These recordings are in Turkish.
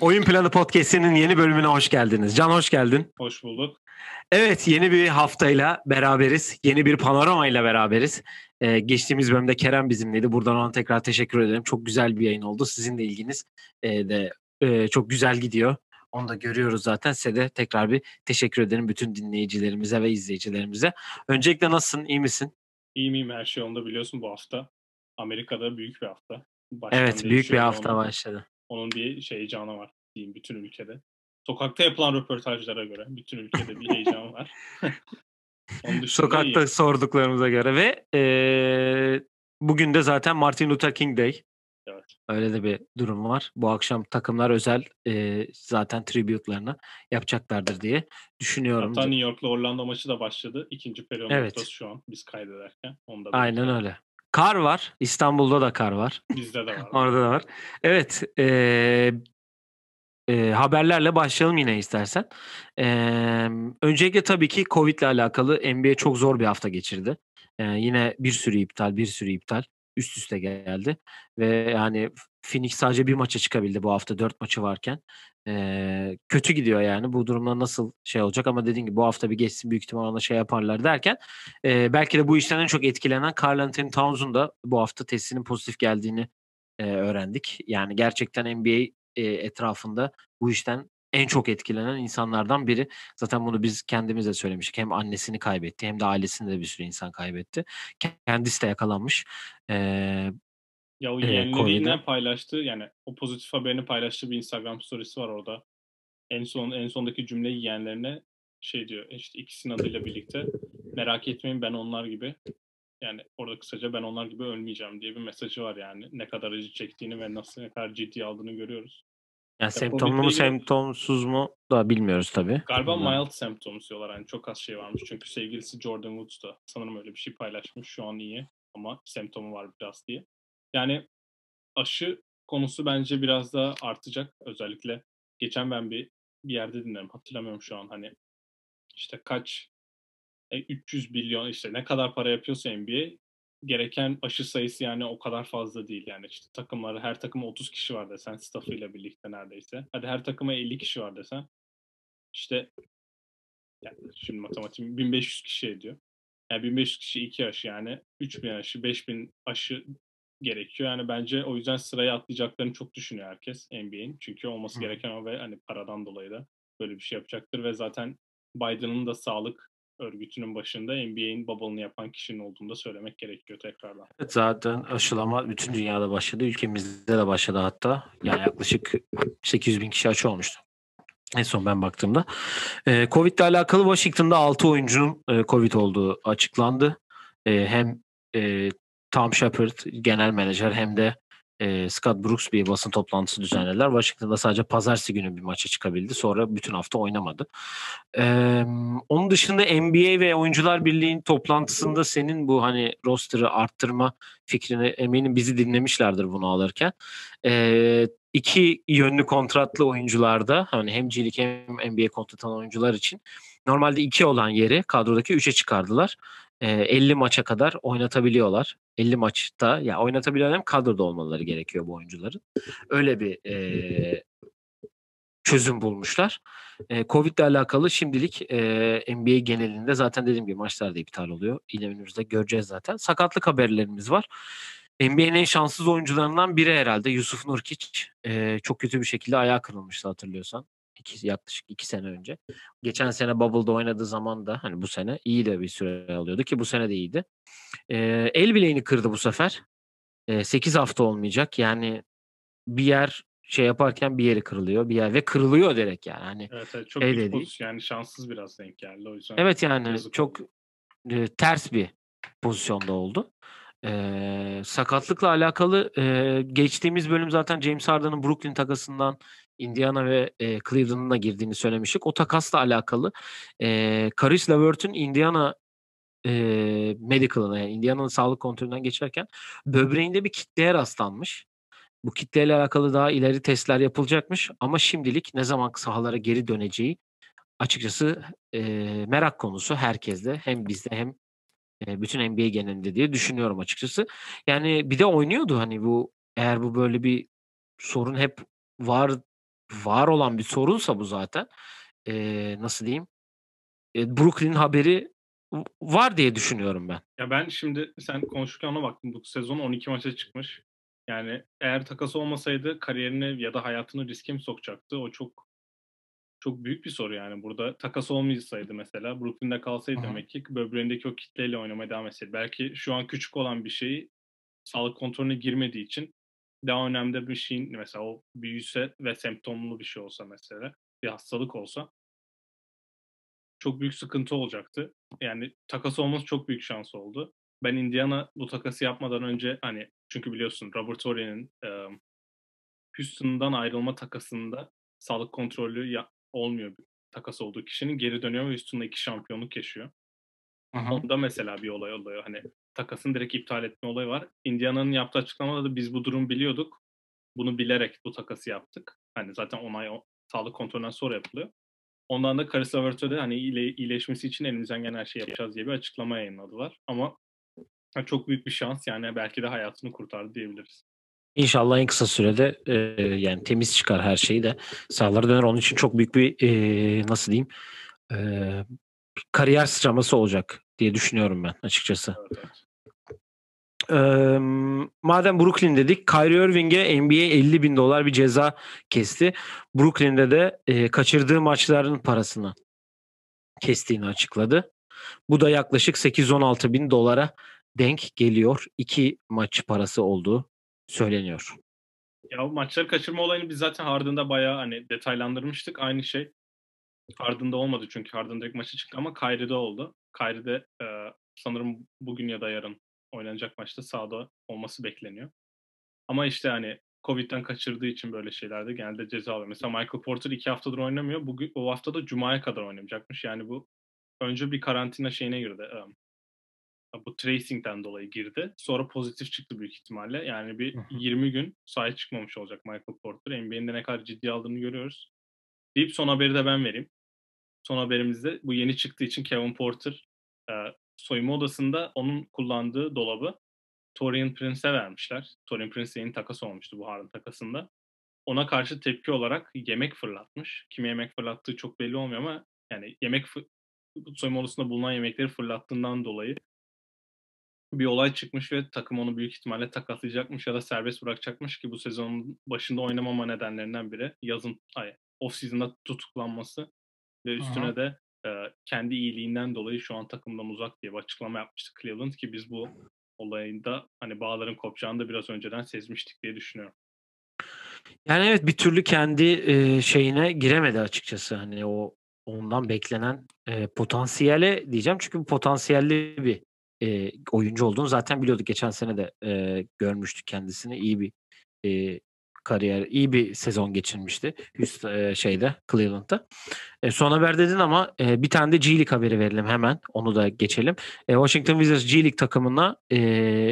Oyun Planı Podcast'inin yeni bölümüne hoş geldiniz. Can hoş geldin. Hoş bulduk. Evet yeni bir haftayla beraberiz. Yeni bir panoramayla beraberiz. Ee, geçtiğimiz bölümde Kerem bizimleydi. Buradan ona tekrar teşekkür ederim. Çok güzel bir yayın oldu. Sizin de ilginiz e, de e, çok güzel gidiyor. Onu da görüyoruz zaten. Size de tekrar bir teşekkür ederim bütün dinleyicilerimize ve izleyicilerimize. Öncelikle nasılsın? İyi misin? İyiyim iyiyim her şey onda biliyorsun bu hafta. Amerika'da büyük bir hafta. Başkan evet büyük bir hafta onun, başladı. Onun bir şey heyecanı var diyeyim bütün ülkede. Sokakta yapılan röportajlara göre bütün ülkede bir heyecan var. Sokakta iyi. sorduklarımıza göre ve e, bugün de zaten Martin Luther King Day. Öyle de bir durum var. Bu akşam takımlar özel e, zaten tribute'larını yapacaklardır diye düşünüyorum. Hatta New York'la Orlando maçı da başladı. İkinci periyot evet. şu an biz kaydederken. Onu da Aynen öyle. Kar var. İstanbul'da da kar var. Bizde de var. Orada da var. Evet. E, e, haberlerle başlayalım yine istersen. E, öncelikle tabii ki Covid ile alakalı NBA çok zor bir hafta geçirdi. E, yine bir sürü iptal, bir sürü iptal üst üste geldi. Ve yani Phoenix sadece bir maça çıkabildi bu hafta dört maçı varken. Ee, kötü gidiyor yani bu durumda nasıl şey olacak ama dediğim gibi bu hafta bir geçsin büyük ihtimal ona şey yaparlar derken e, belki de bu işten en çok etkilenen Carl Anthony Towns'un da bu hafta testinin pozitif geldiğini e, öğrendik. Yani gerçekten NBA e, etrafında bu işten en çok etkilenen insanlardan biri. Zaten bunu biz kendimiz de söylemiştik. Hem annesini kaybetti hem de ailesini de bir sürü insan kaybetti. Kendisi de yakalanmış. Ee, ya o yeğenleriyle e, paylaştı yani o pozitif haberini paylaştığı bir Instagram storiesi var orada. En son en sondaki cümleyi yeğenlerine şey diyor işte ikisinin adıyla birlikte merak etmeyin ben onlar gibi yani orada kısaca ben onlar gibi ölmeyeceğim diye bir mesajı var yani. Ne kadar acı çektiğini ve nasıl ne kadar ciddi aldığını görüyoruz. Yani semptomlu mu semptomsuz mu da bilmiyoruz tabii. Galiba mild symptoms diyorlar. Yani çok az şey varmış. Çünkü sevgilisi Jordan Woods da sanırım öyle bir şey paylaşmış. Şu an iyi ama semptomu var biraz diye. Yani aşı konusu bence biraz daha artacak. Özellikle geçen ben bir bir yerde dinlerim. Hatırlamıyorum şu an hani işte kaç 300 e, milyon işte ne kadar para yapıyorsa NBA gereken aşı sayısı yani o kadar fazla değil. Yani işte takımları her takıma 30 kişi var desen staffıyla birlikte neredeyse. Hadi her takıma 50 kişi var desen işte yani şimdi matematik 1500 kişi ediyor. Yani 1500 kişi iki aşı yani 3000 aşı 5000 aşı gerekiyor. Yani bence o yüzden sıraya atlayacaklarını çok düşünüyor herkes NBA'in. Çünkü olması gereken o ve hani paradan dolayı da böyle bir şey yapacaktır ve zaten Biden'ın da sağlık örgütünün başında NBA'in bubble'ını yapan kişinin olduğunu da söylemek gerekiyor tekrardan. Evet, zaten aşılama bütün dünyada başladı. Ülkemizde de başladı hatta. Yani yaklaşık 800 bin kişi aşı olmuştu. En son ben baktığımda. Ee, Covid ile alakalı Washington'da 6 oyuncunun e, Covid olduğu açıklandı. E, hem e, Tom Shepard genel menajer hem de e, Scott Brooks bir basın toplantısı düzenlediler. Washington'da sadece pazartesi günü bir maça çıkabildi. Sonra bütün hafta oynamadı. E, onun dışında NBA ve Oyuncular Birliği'nin toplantısında senin bu hani roster'ı arttırma fikrini eminim bizi dinlemişlerdir bunu alırken. E, iki yönlü kontratlı oyuncularda hani hem G hem NBA kontrat alan oyuncular için normalde iki olan yeri kadrodaki üçe çıkardılar. 50 maça kadar oynatabiliyorlar. 50 maçta ya oynatabiliyorlar hem kadroda olmaları gerekiyor bu oyuncuların. Öyle bir e, çözüm bulmuşlar. E, Covid ile alakalı şimdilik e, NBA genelinde zaten dediğim gibi maçlar da iptal oluyor. İle önümüzde göreceğiz zaten. Sakatlık haberlerimiz var. NBA'nin en şanssız oyuncularından biri herhalde Yusuf Nurkic. E, çok kötü bir şekilde ayağı kırılmıştı hatırlıyorsan iki, yaklaşık iki sene önce. Geçen sene Bubble'da oynadığı zaman da hani bu sene iyi de bir süre alıyordu ki bu sene de iyiydi. E, el bileğini kırdı bu sefer. E, 8 hafta olmayacak. Yani bir yer şey yaparken bir yeri kırılıyor bir yer ve kırılıyor direkt yani. Hani evet, evet çok şey değil. yani şanssız biraz denk geldi o yüzden. Evet yani çok e, ters bir pozisyonda oldu. E, sakatlıkla alakalı e, geçtiğimiz bölüm zaten James Harden'ın Brooklyn takasından Indiana ve e, Cleveland'ın da girdiğini söylemiştik. O takasla alakalı e, Caris LeVert'ün Indiana e, medical'ına yani Indiana'nın sağlık kontrolünden geçerken böbreğinde bir kitleye rastlanmış. Bu kitleyle alakalı daha ileri testler yapılacakmış ama şimdilik ne zaman sahalara geri döneceği açıkçası e, merak konusu herkeste. Hem bizde hem e, bütün NBA genelinde diye düşünüyorum açıkçası. Yani bir de oynuyordu hani bu eğer bu böyle bir sorun hep var var olan bir sorunsa bu zaten e, nasıl diyeyim e, Brooklyn haberi var diye düşünüyorum ben. Ya ben şimdi sen konuşurken ona baktım. Bu sezon 12 maça çıkmış. Yani eğer takas olmasaydı kariyerini ya da hayatını riske mi sokacaktı? O çok çok büyük bir soru yani. Burada takas olmayasaydı mesela Brooklyn'de kalsaydı hı. demek ki böbreğindeki o kitleyle oynamaya devam etseydi. Belki şu an küçük olan bir şeyi sağlık kontrolüne girmediği için daha önemli bir şeyin mesela o büyüse ve semptomlu bir şey olsa mesela bir hastalık olsa çok büyük sıkıntı olacaktı. Yani takas olması çok büyük şans oldu. Ben Indiana bu takası yapmadan önce hani çünkü biliyorsun Robert Horry'nin e, Houston'dan ayrılma takasında sağlık kontrolü ya, olmuyor takas olduğu kişinin geri dönüyor ve Houston'da iki şampiyonluk yaşıyor. Hı. Onda mesela bir olay oluyor. Hani takasın direkt iptal etme olayı var. Indiana'nın yaptığı açıklamada da biz bu durum biliyorduk. Bunu bilerek bu takası yaptık. Hani zaten onay sağlık kontrolünden sonra yapılıyor. Ondan da Caris LeVert'e de hani iyile, iyileşmesi için elimizden gelen her şeyi yapacağız diye bir açıklama yayınladılar. Ama çok büyük bir şans yani belki de hayatını kurtardı diyebiliriz. İnşallah en kısa sürede e, yani temiz çıkar her şeyi de sağlara döner. Onun için çok büyük bir e, nasıl diyeyim e, kariyer sıçraması olacak diye düşünüyorum ben açıkçası. Evet, evet. E, madem Brooklyn dedik Kyrie Irving'e NBA 50 bin dolar bir ceza kesti. Brooklyn'de de e, kaçırdığı maçların parasını kestiğini açıkladı. Bu da yaklaşık 8-16 bin dolara denk geliyor. İki maç parası olduğu söyleniyor. Ya maçları kaçırma olayını biz zaten Harden'da bayağı hani detaylandırmıştık. Aynı şey Harden'da olmadı çünkü Harden direkt maça çıktı ama Kyrie'de oldu. Kyrie'de e, sanırım bugün ya da yarın oynanacak maçta sahada olması bekleniyor. Ama işte hani Covid'den kaçırdığı için böyle şeylerde genelde ceza alıyor. Mesela Michael Porter iki haftadır oynamıyor. Bugün o hafta da Cuma'ya kadar oynamayacakmış. Yani bu önce bir karantina şeyine girdi. Um, bu tracing'den dolayı girdi. Sonra pozitif çıktı büyük ihtimalle. Yani bir 20 gün sahaya çıkmamış olacak Michael Porter. NBA'nin de ne kadar ciddi aldığını görüyoruz. Deyip son haberi de ben vereyim. Son haberimizde bu yeni çıktığı için Kevin Porter e, soyunma odasında onun kullandığı dolabı Torian Prince'e vermişler. Torian Prince yeni takas olmuştu bu Harden takasında. Ona karşı tepki olarak yemek fırlatmış. Kime yemek fırlattığı çok belli olmuyor ama yani yemek soyunma odasında bulunan yemekleri fırlattığından dolayı bir olay çıkmış ve takım onu büyük ihtimalle takaslayacakmış ya da serbest bırakacakmış ki bu sezonun başında oynamama nedenlerinden biri yazın ay, off season'da tutuklanması ve üstüne Aha. de e, kendi iyiliğinden dolayı şu an takımdan uzak diye bir açıklama yapmıştı Cleveland ki biz bu olayında hani bağların kopacağını da biraz önceden sezmiştik diye düşünüyorum. Yani evet bir türlü kendi e, şeyine giremedi açıkçası. Hani o ondan beklenen e, potansiyele diyeceğim çünkü bu potansiyelli bir e, oyuncu olduğunu zaten biliyorduk. Geçen sene de e, görmüştük kendisini. iyi bir e, kariyer, iyi bir sezon geçirmişti. Houston, e, şeyde Cleveland'da. E, son haber dedin ama e, bir tane de G League haberi verelim hemen. Onu da geçelim. E, Washington Wizards G League takımına e,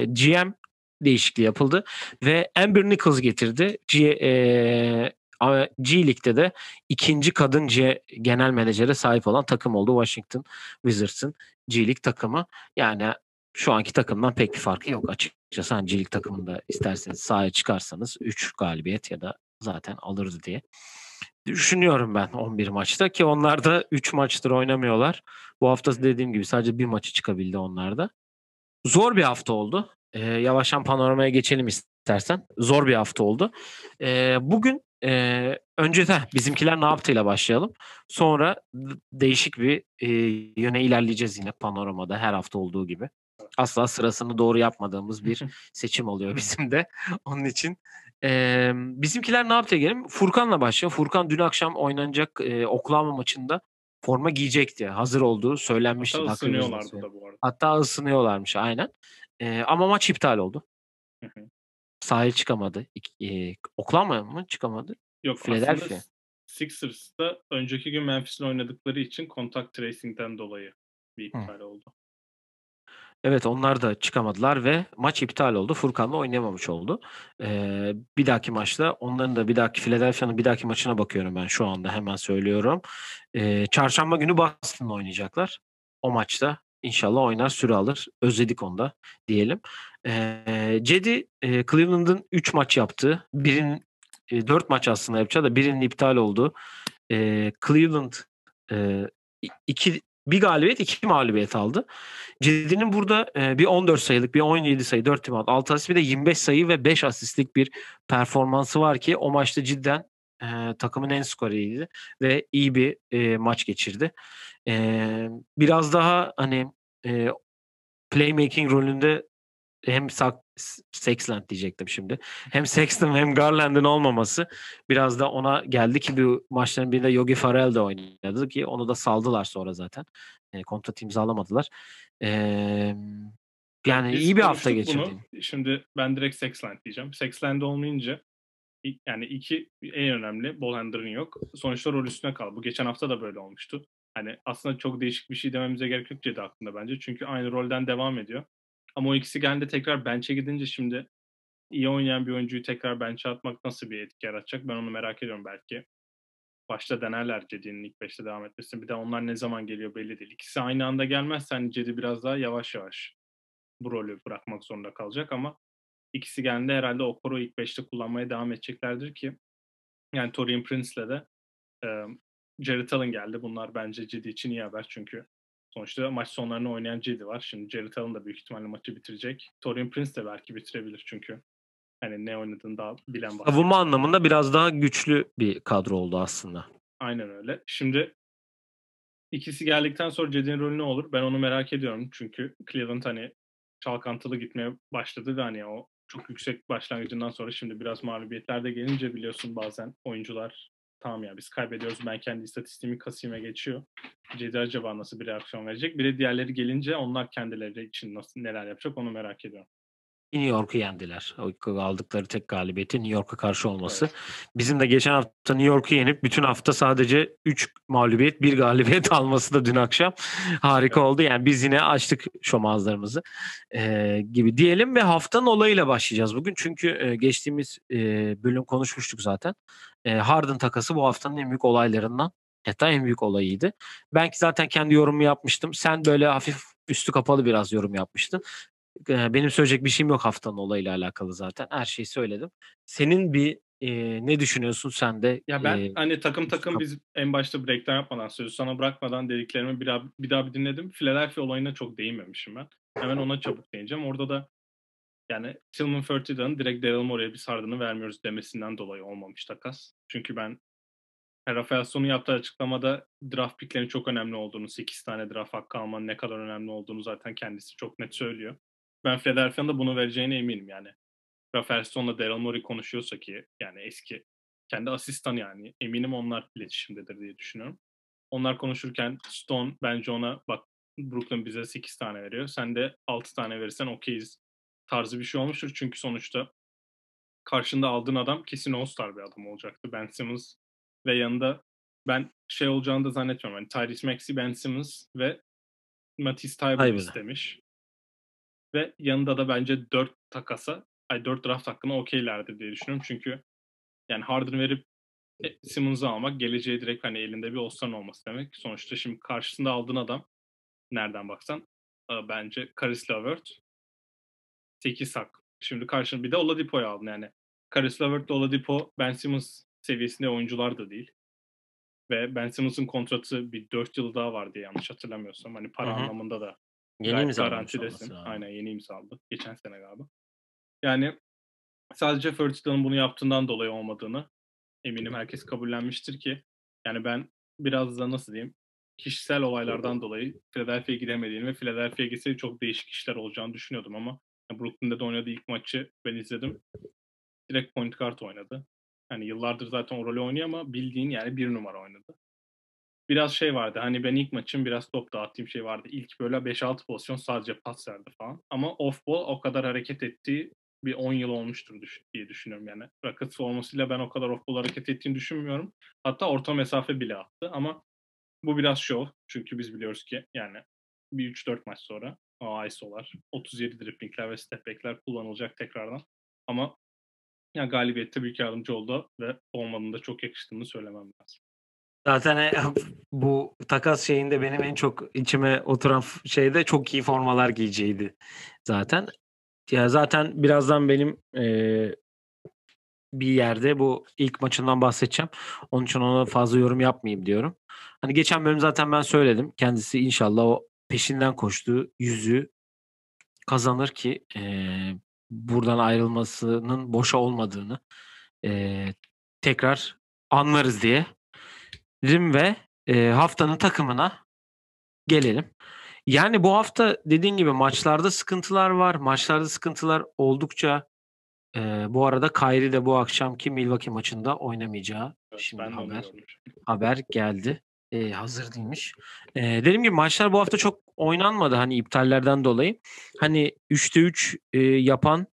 GM değişikliği yapıldı ve Amber Nichols getirdi. G, e, G League'de de ikinci kadın G genel menajere sahip olan takım oldu Washington Wizards'ın G League takımı. Yani şu anki takımdan pek bir farkı yok açıkçası. Hani League takımında isterseniz sahaya çıkarsanız 3 galibiyet ya da zaten alırdı diye düşünüyorum ben 11 maçta ki onlar da 3 maçtır oynamıyorlar. Bu hafta dediğim gibi sadece bir maçı çıkabildi onlarda. Zor bir hafta oldu. Ee, yavaştan panoramaya geçelim istersen. Zor bir hafta oldu. Ee, bugün e, önce de bizimkiler ne yaptığıyla başlayalım. Sonra değişik bir e, yöne ilerleyeceğiz yine panoramada her hafta olduğu gibi. Asla sırasını doğru yapmadığımız bir seçim oluyor bizim de. Onun için e, bizimkiler ne yaptı gelelim? Furkan'la başlayalım. Furkan dün akşam oynanacak e, Oklahoma maçında forma giyecekti. Hazır olduğu söylenmişti. Hatta ısınıyorlardı da bu arada. Hatta ısınıyorlarmış aynen. E, ama maç iptal oldu. Sahaya çıkamadı. E, Oklahoma mı çıkamadı? Yok Philadelphia. Sixers'ta önceki gün Memphis'le oynadıkları için kontak tracing'den dolayı bir iptal Hı. oldu. Evet onlar da çıkamadılar ve maç iptal oldu. Furkan'la oynayamamış oldu. Ee, bir dahaki maçta onların da bir dahaki Philadelphia'nın bir dahaki maçına bakıyorum ben şu anda hemen söylüyorum. Ee, çarşamba günü Boston'la oynayacaklar. O maçta inşallah oynar süre alır. Özledik onu da diyelim. Ee, Cedi e, Cleveland'ın 3 maç yaptı. Birin e, 4 maç aslında yapacağı da birinin iptal oldu. Ee, Cleveland e, iki bir galibiyet iki mağlubiyet aldı. Cedi'nin burada e, bir 14 sayılık bir 17 sayı 4 tim 6 asist bir de 25 sayı ve 5 asistlik bir performansı var ki o maçta cidden e, takımın en skoreriydi ve iyi bir e, maç geçirdi. E, biraz daha hani e, playmaking rolünde hem Sexland diyecektim şimdi. Hem Sexton hem Garland'ın olmaması biraz da ona geldi ki bu maçların birinde Yogi Farrell de oynadı ki onu da saldılar sonra zaten. E, kontrat imzalamadılar. E, yani Biz iyi bir hafta geçirdi. bunu. Şimdi ben direkt Sexland diyeceğim. Sexland olmayınca yani iki en önemli ball handler'ın yok. Sonuçta rol üstüne kal. Bu geçen hafta da böyle olmuştu. Hani aslında çok değişik bir şey dememize gerek yok Cedi hakkında bence. Çünkü aynı rolden devam ediyor. Ama o ikisi geldi tekrar bench'e gidince şimdi iyi oynayan bir oyuncuyu tekrar bench'e atmak nasıl bir etki yaratacak? Ben onu merak ediyorum belki. Başta denerler Cedi'nin ilk beşte devam etmesini. Bir de onlar ne zaman geliyor belli değil. İkisi aynı anda gelmezse hani Cedi biraz daha yavaş yavaş bu rolü bırakmak zorunda kalacak ama ikisi geldiğinde herhalde Okoro ilk beşte kullanmaya devam edeceklerdir ki yani Torian Prince'le de e, Jared Allen geldi. Bunlar bence Cedi için iyi haber çünkü sonuçta maç sonlarını oynayan Cedi var. Şimdi Jared Allen da büyük ihtimalle maçı bitirecek. Torian Prince de belki bitirebilir çünkü hani ne oynadığını daha bilen var. Savunma anlamında biraz daha güçlü bir kadro oldu aslında. Aynen öyle. Şimdi ikisi geldikten sonra Cedi'nin rolü ne olur? Ben onu merak ediyorum. Çünkü Cleveland hani çalkantılı gitmeye başladı ve hani o çok yüksek başlangıcından sonra şimdi biraz mağlubiyetler de gelince biliyorsun bazen oyuncular tamam ya biz kaybediyoruz ben kendi istatistiğimi kasayım'a geçiyor. Cedi acaba nasıl bir reaksiyon verecek? Bir de diğerleri gelince onlar kendileri için nasıl neler yapacak onu merak ediyorum. New York'u yendiler. O aldıkları tek galibiyeti New York'a karşı olması. Bizim de geçen hafta New York'u yenip bütün hafta sadece 3 mağlubiyet, 1 galibiyet alması da dün akşam harika Evet. oldu. Yani biz yine açtık şomazlarımızı e, gibi diyelim ve haftanın olayıyla başlayacağız bugün. Çünkü e, geçtiğimiz e, bölüm konuşmuştuk zaten. E, Harden takası bu haftanın en büyük olaylarından. Hatta en büyük olayıydı. Ben ki zaten kendi yorumumu yapmıştım. Sen böyle hafif üstü kapalı biraz yorum yapmıştın. Eee, benim söyleyecek bir şeyim yok haftanın olayıyla alakalı zaten. Her şeyi söyledim. Senin bir eee, ne düşünüyorsun sen de? Ya ben eee, hani takım takım biz en başta breakdown yapmadan sözü sana bırakmadan dediklerimi bir daha bir, daha bir dinledim. Philadelphia olayına çok değinmemişim ben. Hemen ona çabuk değineceğim. Orada da yani Tillman Fertida'nın direkt Daryl Morey'e bir sardığını vermiyoruz demesinden dolayı olmamış takas. Çünkü ben Rafael Son'un yaptığı açıklamada draft picklerin çok önemli olduğunu, 8 tane draft hakkı almanın ne kadar önemli olduğunu zaten kendisi çok net söylüyor. Ben Philadelphia'nın da bunu vereceğine eminim yani. Rafael Stone'la Daryl Morey konuşuyorsa ki yani eski kendi asistan yani eminim onlar iletişimdedir diye düşünüyorum. Onlar konuşurken Stone bence ona bak Brooklyn bize 8 tane veriyor. Sen de 6 tane verirsen okeyiz tarzı bir şey olmuştur. Çünkü sonuçta karşında aldığın adam kesin All-Star bir adam olacaktı. Ben Simmons ve yanında ben şey olacağını da zannetmiyorum. Yani Tyrese Maxey, Ben Simmons ve Matisse Thybulle istemiş. Ve yanında da bence 4 takasa, ay 4 draft hakkına okeylerdi diye düşünüyorum. Çünkü yani Harden verip e, Simmons'ı almak geleceğe direkt hani elinde bir All-Star'ın olması demek. Sonuçta şimdi karşısında aldığın adam nereden baksan e, bence Karis LeVert 8 hak. Şimdi karşında bir de Oladipo'yu aldın yani. Karis LeVert ile Oladipo Ben Simmons seviyesinde oyuncular da değil. Ve Ben Simmons'ın kontratı bir 4 yıl daha var diye yanlış hatırlamıyorsam. Hani para Hı hı. anlamında da Yeni imzalamış garantidesin. Aynen yeni imzaladı. Geçen sene galiba. Yani sadece Fertida'nın bunu yaptığından dolayı olmadığını eminim herkes kabullenmiştir ki yani ben biraz da nasıl diyeyim kişisel olaylardan dolayı Philadelphia'ya gidemediğini ve Philadelphia'ya gitse çok değişik işler olacağını düşünüyordum ama Brooklyn'de de oynadığı ilk maçı ben izledim. Direkt point guard oynadı. Hani yıllardır zaten o rolü oynuyor ama bildiğin yani bir numara oynadı. Biraz şey vardı hani ben ilk maçım biraz top dağıttığım şey vardı. İlk böyle 5-6 pozisyon sadece pas verdi falan. Ama off ball o kadar hareket ettiği bir 10 yıl olmuştur diye düşünüyorum yani. Rockets formasıyla ben o kadar off ball hareket ettiğini düşünmüyorum. Hatta orta mesafe bile attı ama bu biraz şov. Çünkü biz biliyoruz ki yani bir 3-4 maç sonra o ISO'lar. 37 driplingler ve step back'ler kullanılacak tekrardan. Ama yani galibiyette büyük yardımcı oldu ve olmadığında çok yakıştığını söylemem lazım. Zaten e, bu takas şeyinde benim en çok içime oturan şeyde çok iyi formalar giyeceğiydi zaten. Ya zaten birazdan benim e, bir yerde bu ilk maçından bahsedeceğim. Onun için ona fazla yorum yapmayayım diyorum. Hani geçen bölüm zaten ben söyledim. Kendisi inşallah o peşinden koştuğu yüzü kazanır ki e, buradan ayrılmasının boşa olmadığını e, tekrar anlarız diye dedim ve e, haftanın takımına gelelim. Yani bu hafta dediğin gibi maçlarda sıkıntılar var. Maçlarda sıkıntılar oldukça e, bu arada Kyrie de bu akşamki Milwaukee maçında oynamayacağı Evet, şimdi haber haber geldi. E, hazır değilmiş. E, dediğim gibi maçlar bu hafta çok oynanmadı hani iptallerden dolayı. Hani 3'te 3 e, yapan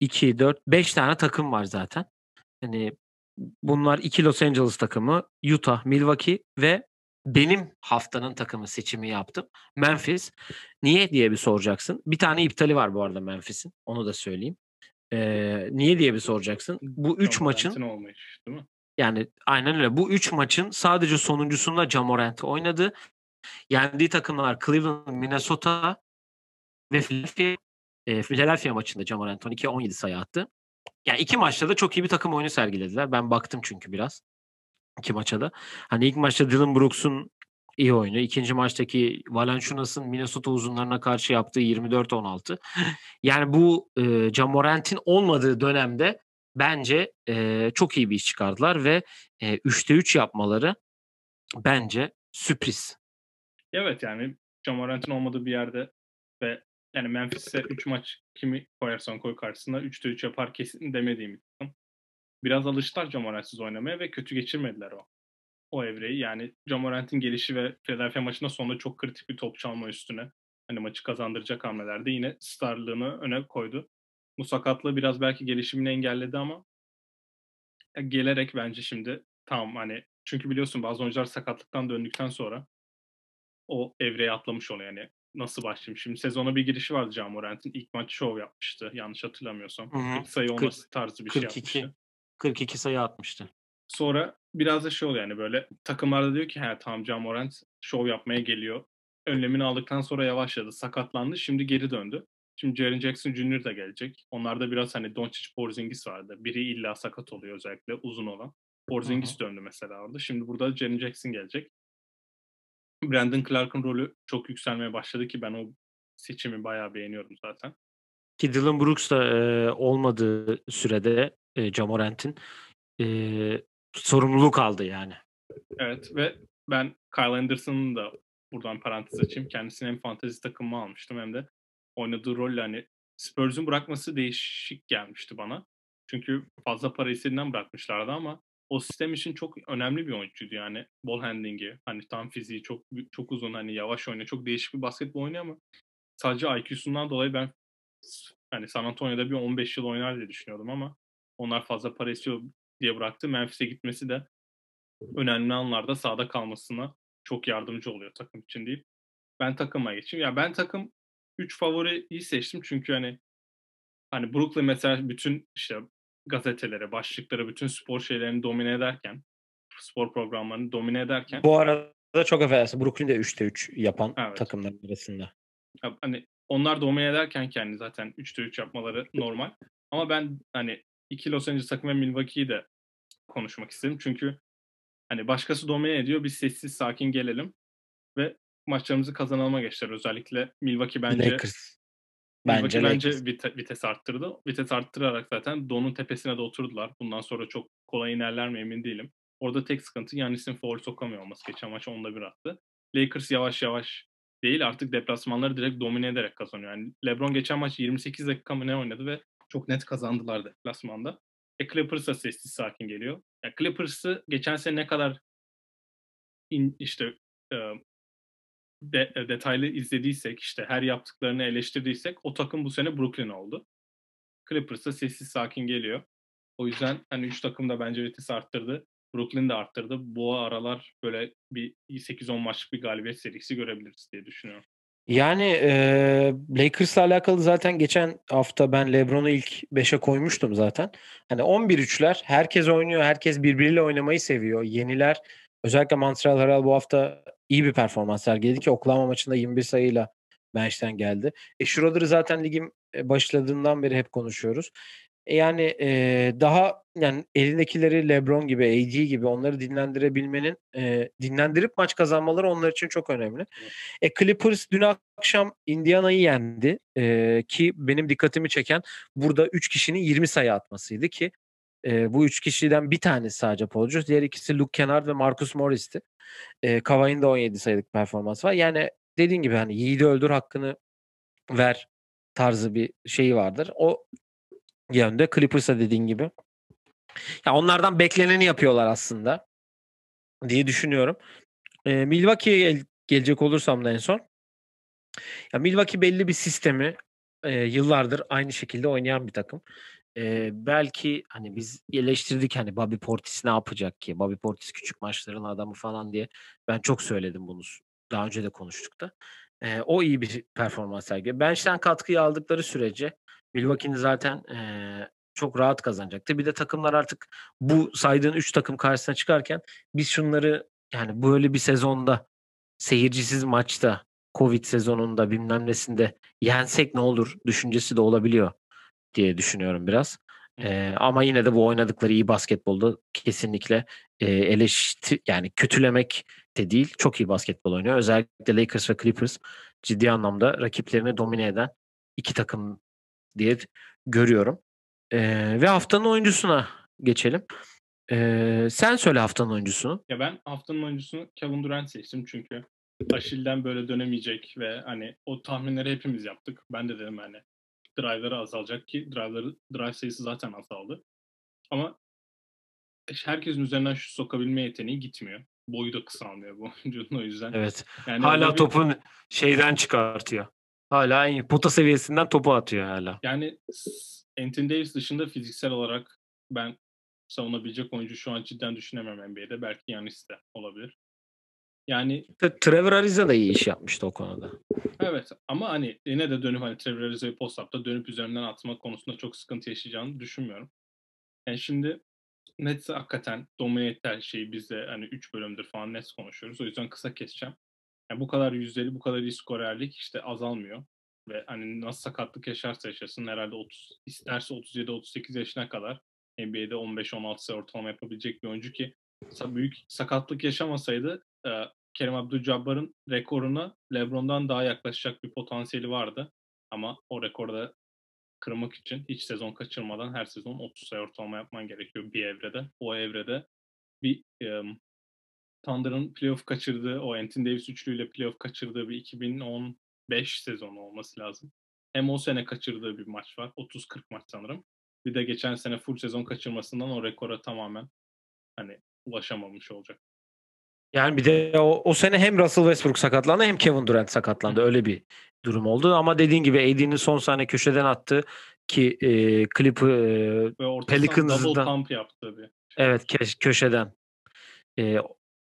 2, 4, 5 tane takım var zaten. Hani bunlar iki Los Angeles takımı, Utah, Milwaukee ve benim haftanın takımı seçimi yaptım. Memphis. Niye diye bir soracaksın. Bir tane iptali var bu arada Memphis'in. Onu da söyleyeyim. Ee, niye diye bir soracaksın. Bu üç maçın olmayış değil mi? Yani aynen öyle. Bu üç maçın sadece sonuncusunda Jamorant oynadı. Yendiği takımlar Cleveland, Minnesota ve Philadelphia. E, Philadelphia maçında Jamorant 12-17 sayı attı. Yani iki maçta da çok iyi bir takım oyunu sergilediler. Ben baktım çünkü biraz. iki maça da. Hani ilk maçta Dylan Brooks'un iyi oyunu. ikinci maçtaki Valanciunas'ın Minnesota uzunlarına karşı yaptığı 24-16. Yani bu e, Jamorant'in olmadığı dönemde bence e, çok iyi bir iş çıkardılar ve e, 3'te 3 yapmaları bence sürpriz. Evet yani Jamorant'in olmadığı bir yerde ve yani Memphis'e 3 maç kimi koyarsan koy karşısına 3'te 3 yapar kesin demediğim bir. Biraz alıştılar Jamorant'siz oynamaya ve kötü geçirmediler o o evreyi. Yani Jamorant'in gelişi ve Philadelphia maçında sonunda çok kritik bir top çalma üstüne hani maçı kazandıracak hamlelerde yine starlığını öne koydu. Bu sakatlığı biraz belki gelişimini engelledi ama ya gelerek bence şimdi tamam hani çünkü biliyorsun bazı oyuncular sakatlıktan döndükten sonra o evreye atlamış oluyor yani nasıl başlayayım? Şimdi sezona bir girişi vardı John Morant'in. ilk maç şov yapmıştı yanlış hatırlamıyorsam. Hı hı. 40 sayı olması tarzı bir şey 42 yapmıştı. 42 sayı atmıştı. Sonra biraz da şey oluyor yani böyle takımlarda diyor ki he tamam Morant şov yapmaya geliyor. Önlemini aldıktan sonra yavaşladı. Sakatlandı. Şimdi geri döndü. Şimdi Jaren Jackson Jr. da gelecek. Onlarda biraz hani Doncic Porzingis vardı. Biri illa sakat oluyor özellikle uzun olan. Porzingis döndü mesela orada. Şimdi burada Jaren Jackson gelecek. Brandon Clark'ın rolü çok yükselmeye başladı ki ben o seçimi bayağı beğeniyorum zaten. Ki Dylan Brooks da e, olmadığı sürede e, Jamorant'in e, sorumluluk aldı yani. Evet ve ben Kyle Anderson'ın da buradan parantez açayım. Kendisini hem fantezi takımıma almıştım hem de oynadığı rolle hani Spurs'un bırakması değişik gelmişti bana. Çünkü fazla para istediğinden bırakmışlardı ama o sistem için çok önemli bir oyuncuydu yani. Ball handling'i, hani tam fiziği çok çok uzun, hani yavaş oynuyor. Çok değişik bir basketbol oynuyor ama sadece IQ'sundan dolayı ben hani San Antonio'da bir 15 yıl oynar diye düşünüyordum ama onlar fazla para istiyor diye bıraktı. Memphis'e gitmesi de önemli anlarda sahada kalmasına çok yardımcı oluyor takım için deyip ben takıma geçeyim. Ya ben takım 3 favoriyi seçtim çünkü hani hani Brooklyn mesela bütün işte gazetelere, başlıkları, bütün spor şeylerini domine ederken spor programlarını domine ederken Bu arada çok affedersin Brooklyn'de 3'te 3 yapan Evet. takımlar arasında. Hani onlar domine ederken kendi zaten 3'te 3 yapmaları normal. Ama ben hani iki Los Angeles takım ve Milwaukee'yi de konuşmak istedim. Çünkü hani başkası domine ediyor. Biz sessiz sakin gelelim ve maçlarımızı kazanalma geçtiler. Özellikle Milwaukee bence Lakers. Milwaukee Bence bence Lakers. vite- vites arttırdı. Vites arttırarak zaten Don'un tepesine de oturdular. Bundan sonra çok kolay inerler mi emin değilim. Orada tek sıkıntı Yannis'in foul sokamıyor olması. Geçen maç onda bir attı. Lakers yavaş yavaş değil artık deplasmanları direkt domine ederek kazanıyor. Yani LeBron geçen maç 28 dakika mı ne oynadı ve çok net kazandılar deplasmanda. E Clippers da sessiz sakin geliyor. Ya Clippers'ı geçen sene ne kadar in, işte e, de, e, detaylı izlediysek, işte her yaptıklarını eleştirdiysek o takım bu sene Brooklyn oldu. Clippers da sessiz sakin geliyor. O yüzden hani 3 takım da bence vites arttırdı. Brooklyn de arttırdı. Bu aralar böyle bir 8-10 maçlık bir galibiyet serisi görebiliriz diye düşünüyorum. Yani e, Lakers'la alakalı zaten geçen hafta ben LeBron'u ilk 5'e koymuştum zaten. Hani 11-3'ler herkes oynuyor. Herkes birbiriyle oynamayı seviyor. Yeniler özellikle Montreal Harrell bu hafta iyi bir performans sergiledi ki Oklahoma maçında 21 sayıyla bench'ten geldi. E Schroeder'ı zaten ligin başladığından beri hep konuşuyoruz. E, yani e, daha yani elindekileri LeBron gibi, AD gibi onları dinlendirebilmenin e, dinlendirip maç kazanmaları onlar için çok önemli. E, Clippers dün akşam Indiana'yı yendi e, ki benim dikkatimi çeken burada 3 kişinin 20 sayı atmasıydı ki e, bu 3 kişiden bir tanesi sadece Paul diğer ikisi Luke Kennard ve Marcus Morris'ti. E, Kavai'nin de 17 sayılık performans var. Yani dediğin gibi hani yiğidi öldür hakkını ver tarzı bir şeyi vardır. O yönde Clippers'a dediğin gibi. Ya onlardan bekleneni yapıyorlar aslında diye düşünüyorum. E, Milwaukee'ye gel- gelecek olursam da en son. Ya Milwaukee belli bir sistemi e, yıllardır aynı şekilde oynayan bir takım. E, belki hani biz eleştirdik hani Bobby Portis ne yapacak ki? Bobby Portis küçük maçların adamı falan diye. Ben çok söyledim bunu. Daha önce de konuştuk da. E, o iyi bir performans sergiliyor. Bench'ten katkıyı aldıkları sürece Milwaukee'nin zaten e, çok rahat kazanacaktı. Bir de takımlar artık bu saydığın 3 takım karşısına çıkarken biz şunları yani böyle bir sezonda seyircisiz maçta Covid sezonunda bilmem nesinde yensek ne olur düşüncesi de olabiliyor diye düşünüyorum biraz. Ee, ama yine de bu oynadıkları iyi basketbolda kesinlikle e, eleştir yani kötülemek de değil çok iyi basketbol oynuyor. Özellikle Lakers ve Clippers ciddi anlamda rakiplerini domine eden iki takım diye görüyorum. Ee, ve haftanın oyuncusuna geçelim. Ee, sen söyle haftanın oyuncusunu. Ya ben haftanın oyuncusunu Kevin Durant seçtim çünkü Aşil'den böyle dönemeyecek ve hani o tahminleri hepimiz yaptık. Ben de dedim hani drive'ları azalacak ki drive'ları drive sayısı zaten azaldı. Ama herkesin üzerinden şu sokabilme yeteneği gitmiyor. Boyu da kısalmıyor bu oyuncunun o yüzden. Evet. Yani hala bir... topun şeyden çıkartıyor. Hala en pota seviyesinden topu atıyor hala. Yani Anthony Davis dışında fiziksel olarak ben savunabilecek oyuncu şu an cidden düşünemem NBA'de. Belki Yanis de olabilir. Yani Trevor Ariza da iyi iş yapmıştı o konuda. Evet ama hani yine de dönüp hani Trevor Ariza'yı post-up'ta dönüp üzerinden atmak konusunda çok sıkıntı yaşayacağını düşünmüyorum. Yani şimdi Nets hakikaten domine etti her şeyi. Biz de hani 3 bölümdür falan Nets konuşuyoruz. O yüzden kısa keseceğim. Yani bu kadar yüzdeli, bu kadar iyi skorerlik işte azalmıyor. Ve hani nasıl sakatlık yaşarsa yaşasın herhalde 30 isterse 37-38 yaşına kadar NBA'de 15-16 sayı ortalama yapabilecek bir oyuncu ki büyük sakatlık yaşamasaydı e, Kerim Abdul-Jabbar'ın rekoruna LeBron'dan daha yaklaşacak bir potansiyeli vardı. Ama o rekorda kırmak için hiç sezon kaçırmadan her sezon 30 sayı ortalama yapman gerekiyor bir evrede. O evrede bir e, Thunder'ın playoff kaçırdığı, o Anthony Davis üçlüyle playoff kaçırdığı bir 2015 sezonu olması lazım. Hem o sene kaçırdığı bir maç var. 30-40 maç sanırım. Bir de geçen sene full sezon kaçırmasından o rekora tamamen hani ulaşamamış olacak. Yani bir de o, o sene hem Russell Westbrook sakatlandı hem Kevin Durant sakatlandı. Öyle bir durum oldu. Ama dediğin gibi AD'nin son saniye köşeden attı ki e, klipi e, Pelicans'dan yaptı bir. Evet ke- köşeden. E,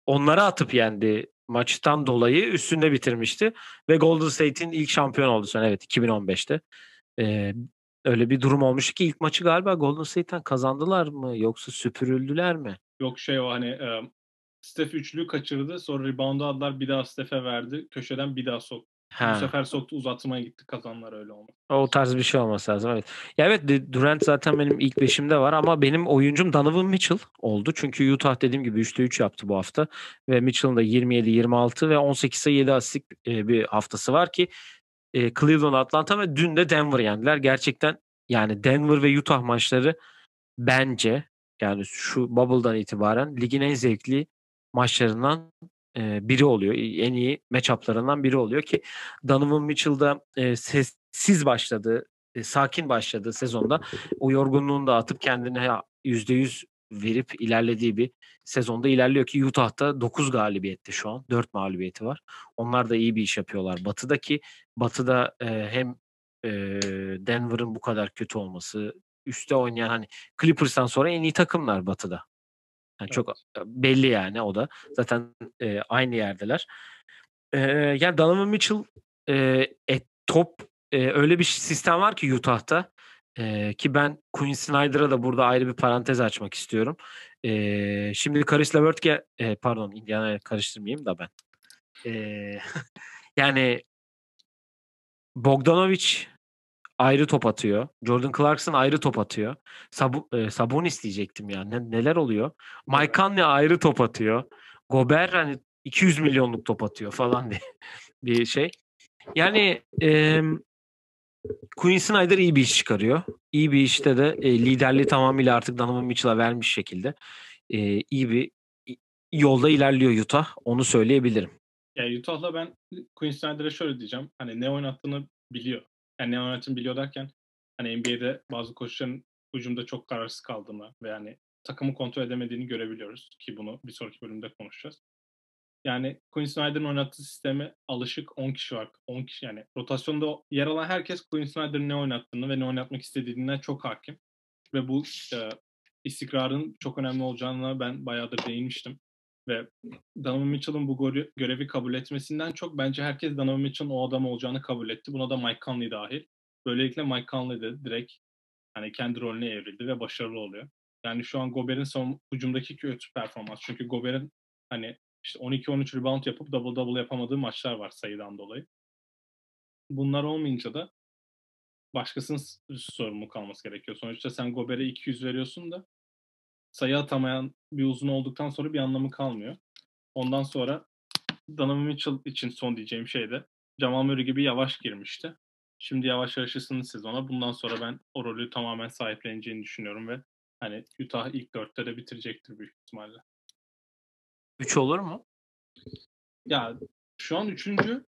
onlara atıp yendi maçtan dolayı üstünde bitirmişti ve Golden State'in ilk şampiyon oldu sen evet 2015'te. E, öyle bir durum olmuştu ki ilk maçı galiba Golden State'ten kazandılar mı yoksa süpürüldüler mi? Yok şey o hani e, Steph üçlü kaçırdı. Sonra rebound'u aldılar. Bir daha Steph'e verdi. Köşeden bir daha soktu. Bu sefer soktu uzatmaya gitti kazanlar öyle oldu. O tarz bir şey olması lazım evet. Ya evet Durant zaten benim ilk beşimde var ama benim oyuncum Donovan Mitchell oldu. Çünkü Utah dediğim gibi 3'te 3 yaptı bu hafta. Ve Mitchell'ın da 27, 26 ve 18 sayı 7 asistlik bir haftası var ki Cleveland, Atlanta ve dün de Denver yendiler. Gerçekten yani Denver ve Utah maçları bence yani şu bubble'dan itibaren ligin en zevkli maçlarından biri oluyor. En iyi matchup'larından biri oluyor ki Donovan Mitchell'da sessiz başladı, sakin başladığı sezonda o yorgunluğunu da atıp kendine %100 verip ilerlediği bir sezonda ilerliyor ki Utah'ta 9 galibiyette şu an. 4 mağlubiyeti var. Onlar da iyi bir iş yapıyorlar. Batı'daki Batı'da hem e, Denver'ın bu kadar kötü olması, üstte oynayan hani Clippers'tan sonra en iyi takımlar Batı'da. Yani çok evet. belli yani o da. Zaten e, aynı yerdeler. E, yani Donovan Mitchell e, e, top e, öyle bir sistem var ki Utah'ta e, ki ben Quinn Snyder'a da burada ayrı bir parantez açmak istiyorum. E, şimdi Karis LeVert gel, e, pardon Indiana'ya karıştırmayayım da ben. E, yani Bogdanovic ayrı top atıyor. Jordan Clarkson ayrı top atıyor. Sabu, e, Sabonis diyecektim ya. Ne, neler oluyor? Mike Conley ayrı top atıyor. Gober hani 200 milyonluk top atıyor falan diye bir şey. Yani e, Quinn Snyder iyi bir iş çıkarıyor. İyi bir işte de e, liderliği tamamıyla artık Donovan Mitchell'a vermiş şekilde e, iyi bir yolda ilerliyor Utah. Onu söyleyebilirim. Yani Utah'la ben Quinn Snyder'a şöyle diyeceğim. Hani ne oynattığını biliyor. Yani ne oynattığını biliyor derken hani NBA'de bazı koçların hücumda çok kararsız kaldığını ve yani takımı kontrol edemediğini görebiliyoruz ki bunu bir sonraki bölümde konuşacağız. Yani Quinn Snyder'ın oynattığı sisteme alışık 10 kişi var. 10 kişi yani rotasyonda yer alan herkes Quinn Snyder'ın ne oynattığını ve ne oynatmak istediğinden çok hakim. Ve bu e, istikrarın çok önemli olacağına ben bayağıdır değinmiştim. Ve Donovan Mitchell'ın bu görevi kabul etmesinden çok bence herkes Donovan Mitchell'ın o adam olacağını kabul etti. Buna da Mike Conley dahil. Böylelikle Mike Conley de direkt hani kendi rolüne evrildi ve başarılı oluyor. Yani şu an Gober'in son hücumdaki kötü performans. Çünkü Gober'in hani işte 12-13 rebound yapıp double double yapamadığı maçlar var sayıdan dolayı. Bunlar olmayınca da başkasının sorumlu kalması gerekiyor. Sonuçta sen Gober'e 200 veriyorsun da sayı atamayan bir uzun olduktan sonra bir anlamı kalmıyor. Ondan sonra Donovan Mitchell için son diyeceğim şey de Jamal Murray gibi yavaş girmişti. Şimdi yavaş yavaş ısındı sezona. Bundan sonra ben o rolü tamamen sahipleneceğini düşünüyorum ve hani Utah ilk dörtte de bitirecektir büyük ihtimalle. 3 olur mu? Ya şu an üçüncü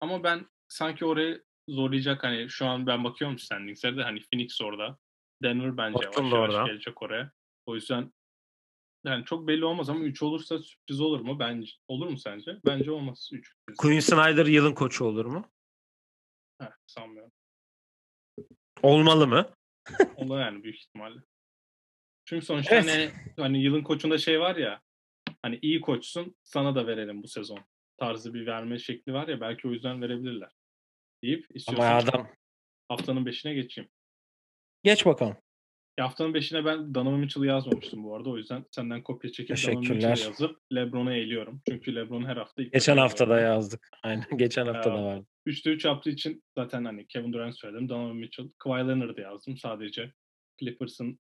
ama ben sanki orayı zorlayacak hani şu an ben bakıyorum standingslerde hani Phoenix orada. Denver bence Boston yavaş yavaş orada. gelecek oraya. O yüzden yani çok belli olmaz ama 3 olursa sürpriz olur mu? Bence olur mu sence? Bence olmaz 3. Quinn Snyder yılın koçu olur mu? Heh, sanmıyorum. Olmalı mı? Olur yani büyük ihtimalle. Çünkü sonuçta Evet. hani, hani yılın koçunda şey var ya hani iyi koçsun sana da verelim bu sezon tarzı bir verme şekli var ya belki o yüzden verebilirler deyip Ama istiyorsan adam. haftanın beşine geçeyim. Geç bakalım. Haftanın beşine ben Donovan Mitchell'ı yazmamıştım bu arada. O yüzden senden kopya çekip Donovan. Mitchell'ı yazıp LeBron'u eğiliyorum. Çünkü LeBron her hafta Geçen hafta da yazdık. Aynen geçen hafta da vardı. 3'te 3 yaptığı için zaten hani Kevin Durant söyledim. Donovan Mitchell. Kawhi Leonard'ı yazdım sadece. Clippers'ın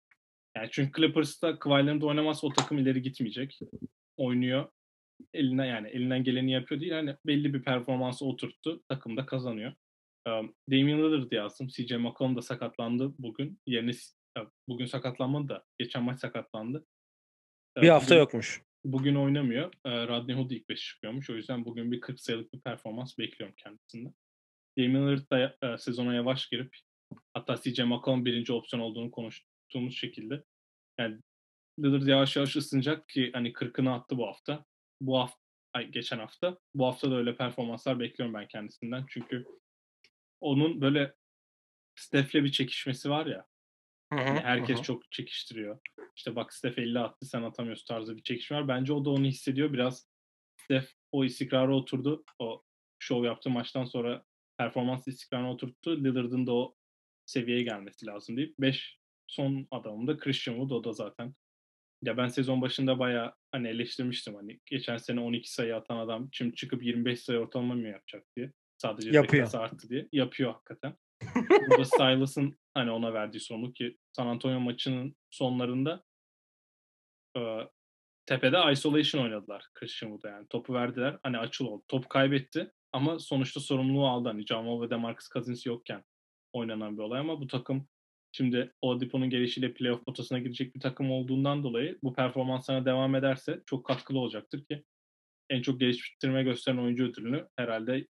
yani çünkü Clippers'ta Kawhi Leonard oynamazsa o takım ileri gitmeyecek. Oynuyor. Eline yani elinden geleni yapıyor değil. Hani belli bir performansı oturttu. Takım da kazanıyor. Um, Damian Lillard yazdım. CJ McCollum da sakatlandı bugün. Yerine ya bugün sakatlanmadı da geçen maç sakatlandı. Bir Ee, hafta bugün- yokmuş. Bugün oynamıyor. Ee, Rodney Hood ilk 5 çıkıyormuş. O yüzden bugün bir 40 sayılık bir performans bekliyorum kendisinden. Damian Lillard da e, sezona yavaş girip hatta CJ McCollum birinci opsiyon olduğunu konuştuğumuz şekilde yani Lillard yavaş yavaş ısınacak ki hani 40'ını attı bu hafta. Bu hafta ay, geçen hafta. Bu hafta da öyle performanslar bekliyorum ben kendisinden. Çünkü onun böyle Steph'le bir çekişmesi var ya. Yani herkes çok çekiştiriyor. İşte bak Steph 50 attı sen atamıyorsun tarzı bir çekişme var. Bence o da onu hissediyor. Biraz Steph o istikrara oturdu. O şov yaptığı maçtan sonra performans istikrarına oturttu. Lillard'ın da o seviyeye gelmesi lazım deyip 5 son adamım da Christian Wood o da zaten. Ya ben sezon başında bayağı hani eleştirmiştim hani geçen sene 12 sayı atan adam şimdi çıkıp 25 sayı ortalama mı yapacak diye. Sadece Yapıyor. arttı diye. Yapıyor hakikaten. Burada Silas'ın hani ona verdiği sorumluluk ki San Antonio maçının sonlarında e, tepede isolation oynadılar Christian Wood'a yani. Topu verdiler. Hani açıl oldu. Top kaybetti ama sonuçta sorumluluğu aldı. Hani Jamal ve DeMarcus Cousins yokken oynanan bir olay ama bu takım şimdi Oladipo'nun gelişiyle playoff potasına girecek bir takım olduğundan dolayı bu performanslarına devam ederse çok katkılı olacaktır ki en çok geliştirme gösteren oyuncu ödülünü herhalde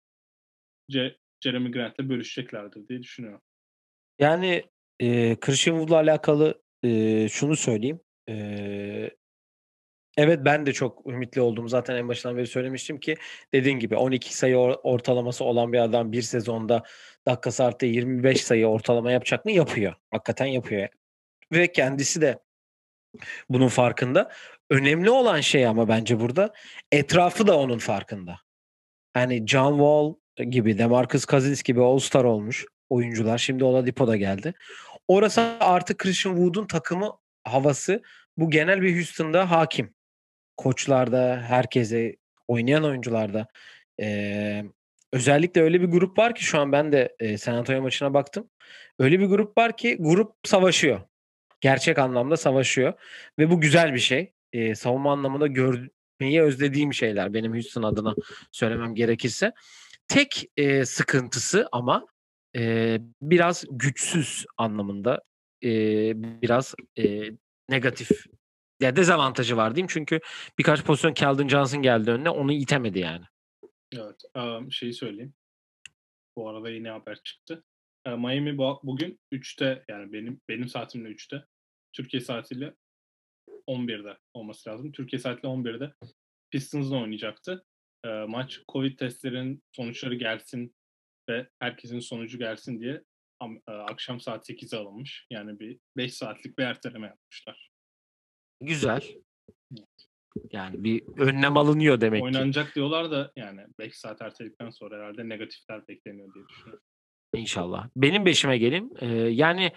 C- Jeremy Grant'le bölüşeceklerdir diye düşünüyorum. Yani e, Christian Wood'la alakalı e, şunu söyleyeyim. E, evet ben de çok ümitli oldum. Zaten en başından beri söylemiştim ki dediğin gibi 12 sayı or- ortalaması olan bir adam bir sezonda dakikası artı 25 sayı ortalama yapacak mı? Yapıyor. Hakikaten yapıyor. Ve kendisi de bunun farkında. Önemli olan şey ama bence burada etrafı da onun farkında. Hani John Wall gibi, DeMarcus Cousins gibi All-Star olmuş oyuncular. Şimdi Oladipo da geldi. Orası artık Christian Wood'un takımı havası bu genel bir Houston'da hakim. Koçlarda, herkese, oynayan oyuncularda. Eee, özellikle öyle bir grup var ki şu an ben de, eee, San Antonio maçına baktım. Öyle bir grup var ki grup savaşıyor. Gerçek anlamda savaşıyor ve bu güzel bir şey. Eee, savunma anlamında görmeyi özlediğim şeyler benim Houston adına söylemem gerekirse. Tek, eee, sıkıntısı ama, eee, biraz güçsüz anlamında, eee, biraz, eee, negatif ya dezavantajı var diyeyim. Çünkü birkaç pozisyon Keldon Johnson geldi önüne, onu itemedi yani. Evet, emm, şeyi söyleyeyim. Bu arada yeni haber çıktı. Miami bu bugün 3'te yani benim benim saatimle 3'te, Türkiye saatiyle 11'de olması lazım. Türkiye saatiyle 11'de Pistons'la oynayacaktı. Eee, maç COVID testlerinin sonuçları gelsin ve herkesin sonucu gelsin diye eee, akşam saat 8'e alınmış. Yani bir 5 saatlik bir erteleme yapmışlar. Güzel. Yani bir önlem alınıyor demek ki. Oynanacak diyorlar da yani 5 saat erteledikten sonra herhâlde negatifler bekleniyor diye düşünüyorum. İnşallah. Benim 5'ime geleyim. Eee, yani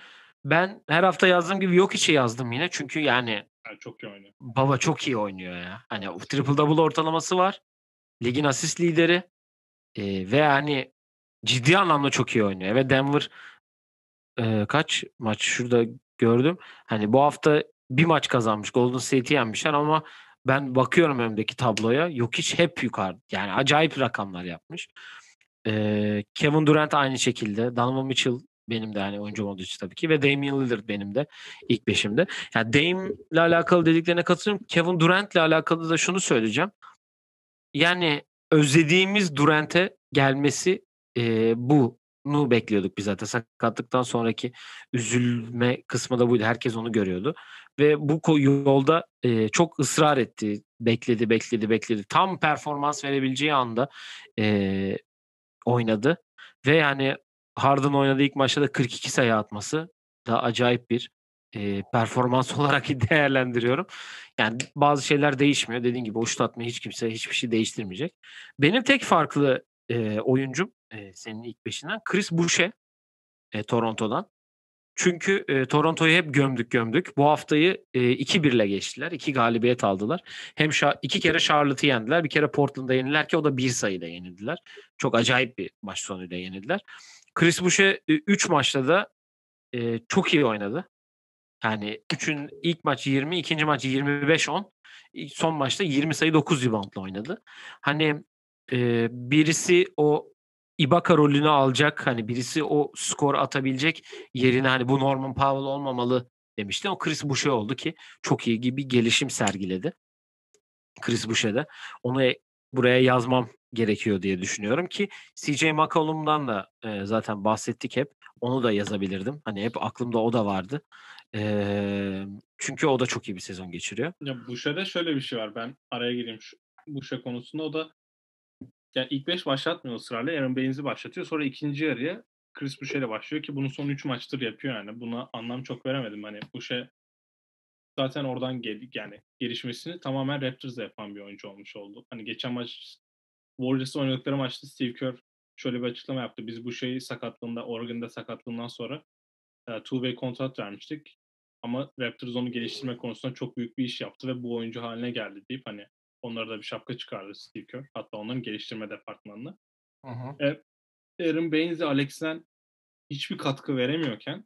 ben her hafta yazdığım gibi Jokic'i yazdım yine. Çünkü yani Yani çok iyi oynuyor. baba çok iyi oynuyor ya. Hani triple double ortalaması var. Ligin asist lideri. Eee, ve hani ciddi anlamda çok iyi oynuyor ve Denver, eee, kaç maç şurada gördüm. Hani bu hafta bir maç kazanmış. Golden State'i yenmişler ama ben bakıyorum önümdeki tabloya. Jokic hep yukarıda. Yani acayip rakamlar yapmış. Eee, Kevin Durant aynı şekilde. Donovan Mitchell benim de hani oyuncu olduğu için tabii ki ve Damian Lillard benim de ilk 5'imde. Ya Dame'le alakalı dediklerine katılıyorum. Kevin Durant'le alakalı da şunu söyleyeceğim. Yani özlediğimiz Durant'e gelmesi, eee, bunu bekliyorduk biz zaten. Sakatlıktan sonraki üzülme kısmı da buydu. Herkes onu görüyordu ve bu yolda, eee, çok ısrar etti. Bekledi, bekledi, bekledi. Tam performans verebileceği anda, eee, oynadı ve yani Harden oynadığı ilk maçta da 42 sayı atması da acayip bir, eee, performans olarak değerlendiriyorum. Yani bazı şeyler değişmiyor. Dediğin gibi o şut atmayı hiç kimse hiçbir şey değiştirmeyecek. Benim tek farklı, eee, oyuncum, eee, senin ilk 5'inden Chris Boucher, eee, Toronto'dan. Çünkü, eee, Toronto'yu hep gömdük, gömdük. Bu haftayı, eee, 2-1'le geçtiler. 2 galibiyet aldılar. Hem şa 2 kere Charlotte'ı yendiler. 1 kere Portland'a yenildiler ki o da 1 sayıyla yenildiler. Çok acayip bir maç sonuyla yenildiler. Chris Boucher, ü 3 maçta da, eee, çok iyi oynadı. Yani 3'ün ilk maç 20, ikinci maç 25-10, ilk son maçta 20 sayı 9 rebound'la oynadı. Hani, eee, birisi o Ibaka rolünü alacak, hani birisi o skor atabilecek yerine hani bu Norman Powell olmamalı demiştim. O Chris Boucher oldu ki çok iyi gibi gelişim sergiledi. Chris Boucher'de. Onu e buraya yazmam gerekiyor diye düşünüyorum ki CJ McCollum'dan da, eee, zaten bahsettik hep. Onu da yazabilirdim. Hani hep aklımda o da vardı. Emm, çünkü o da çok iyi bir sezon geçiriyor. Ya Boucher'de şöyle bir şey var. Ben araya gireyim şu Boucher konusunda. O da ya ilk 5 başlatmıyor ısrarla. Aaron Baines'i başlatıyor. Sonra ikinci yarıya Chris Boucher'le başlıyor ki bunu son 3 maçtır yapıyor yani. Buna anlam çok veremedim. Hani Boucher zaten oradan gel yani gelişmesini tamamen Raptors'da yapan bir oyuncu olmuş oldu. Hani geçen maç Warriors'la oynadıkları maçta Steve Kerr şöyle bir açıklama yaptı. Biz Boucher'i sakatlığında, Oregon'da sakatlığından sonra, eee, two way kontrat vermiştik ama Raptors onu geliştirme konusunda çok büyük bir iş yaptı ve bu oyuncu hâline geldi deyip hani onlara da bir şapka çıkardı Steve Kerr. Hatta onların geliştirme departmanına. Hı hı. Eee, Aaron Baines'le Alex Len hiçbir katkı veremiyorken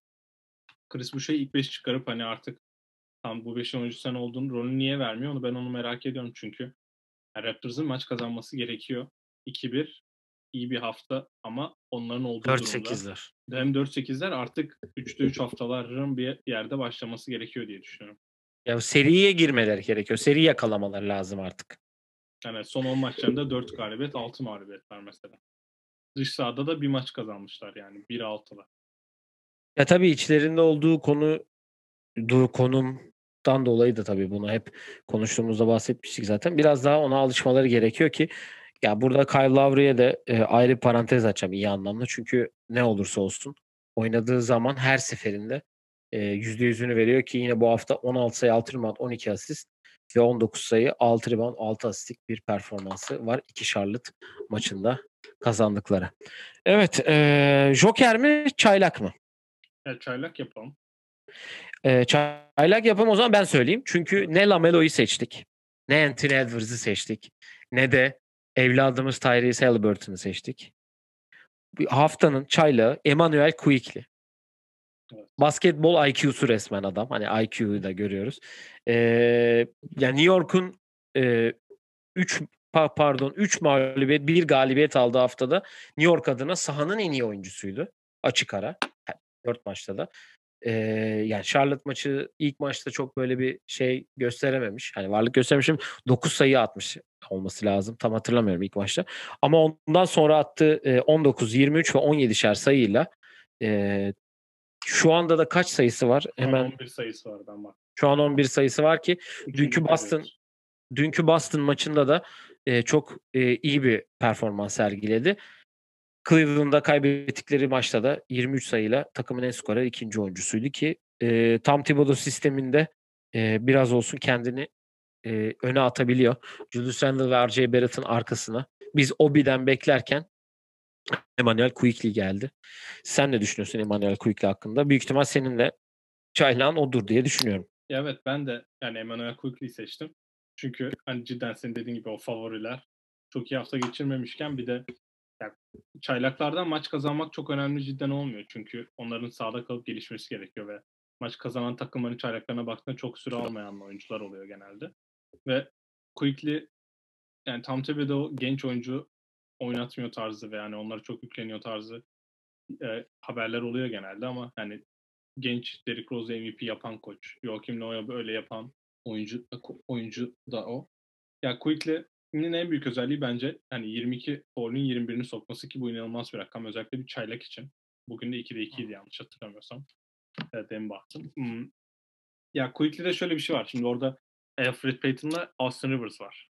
Chris Boucher'i ilk 5 çıkarıp hani artık tam bu 5'in oyuncusu sen olduğun rolünü niye vermiyor? Onu ben onu merak ediyorum çünkü ya Raptors'ın maç kazanması gerekiyor. 2-1 iyi bir hafta ama onların olduğu durumda 4-8'ler. hem 4-8'ler artık 3'te 3 haftaların bir yerde başlaması gerekiyor diye düşünüyorum. Ya seriye girmeleri gerekiyor. Seri yakalamaları lazım artık. Yani son 10 maçlarında 4 galibiyet, 6 mağlubiyet var mesela. Dış sahada da bir maç kazanmışlar yani 1-6'lar. Ya tabii içlerinde olduğu konu du konumdan dolayı da tabii bunu hep konuştuğumuzda bahsetmiştik zaten. Biraz daha ona alışmaları gerekiyor ki ya burada Kyle Lowry'e de, eee, ayrı parantez açacağım iyi anlamda. Çünkü ne olursa olsun oynadığı zaman her seferinde, eee, %100'ünü veriyor ki yine bu hafta 16 sayı, 6 rebound, 12 asist ve 19 sayı, 6 rebound, 6 asistlik bir performansı var 2 Charlotte maçında. kazandıkları. Evet. E, Joker mi çaylak mı? Ya çaylak yapalım. E, çaylak yapalım o zaman ben söyleyeyim. Çünkü ne Lamelo'yu seçtik. Ne Anthony Edwards'ı seçtik. Ne de evladımız Tyrese Halliburton'u seçtik. Haftanın çaylağı Emmanuel Quickly. Basketbol IQ'su resmen adam. Hani IQ'yu da görüyoruz. Ee, yani New York'un 3 pa- pardon 3 mağlubiyet, bir galibiyet aldığı haftada New York adına sahanın en iyi oyuncusuydu. Açık ara. 4 maçta da. Ee, yani Charlotte maçı ilk maçta çok böyle bir şey gösterememiş. Hani varlık göstermişim. 9 sayı atmış olması lazım. Tam hatırlamıyorum ilk maçta. Ama ondan sonra attığı e, 19, 23 ve 17'şer sayıyla e, şu anda da kaç sayısı var? Hemen Hemen 11 sayısı var ben bak. şu an 11 sayısı var ki Dünkü Boston- dünkü Boston maçında da e, çok e, iyi bir performans sergiledi. Cleveland'da kaybettikleri maçta da 23 sayıyla takımın en skorer ikinci oyuncusuydu ki e, Tom Thibodeau sisteminde e, biraz olsun kendini e, öne atabiliyor. Julius Randle ve R.J. Barrett'ın arkasına. Biz Obi'den beklerken Emmanuel Quickly geldi. Sen ne düşünüyorsun Emmanuel Quickly hakkında? Büyük ihtimal seninle çaylağın odur diye düşünüyorum. Evet ben de yani Emmanuel Quickly'yi seçtim. Çünkü hani cidden senin dediğin gibi o favoriler çok iyi hafta geçirmemişken bir de yani çaylaklardan maç kazanmak çok önemli cidden olmuyor. Çünkü onların sahada kalıp gelişmesi gerekiyor ve maç kazanan takımların çaylaklarına baktığında çok süre almayan oyuncular oluyor genelde. Ve Quickly yani tam tepede o genç oyuncu oynatmıyor tarzı ve yani onlara çok yükleniyor tarzı e, haberler oluyor genelde ama yani genç Derrick Rose MVP yapan koç. Joachim Noah'ya böyle yapan oyuncu oyuncu da o. Ya Quickly'nin en büyük özelliği bence hani 22 foul'ün 21'ini sokması ki bu inanılmaz bir rakam. Özellikle bir çaylak için. Bugün de 2'de 2 idi yanlış hatırlamıyorsam. Evet demin baktım. Hmm. Ya Quickly'de şöyle bir şey var. Şimdi orada Alfred Payton'la Austin Rivers var.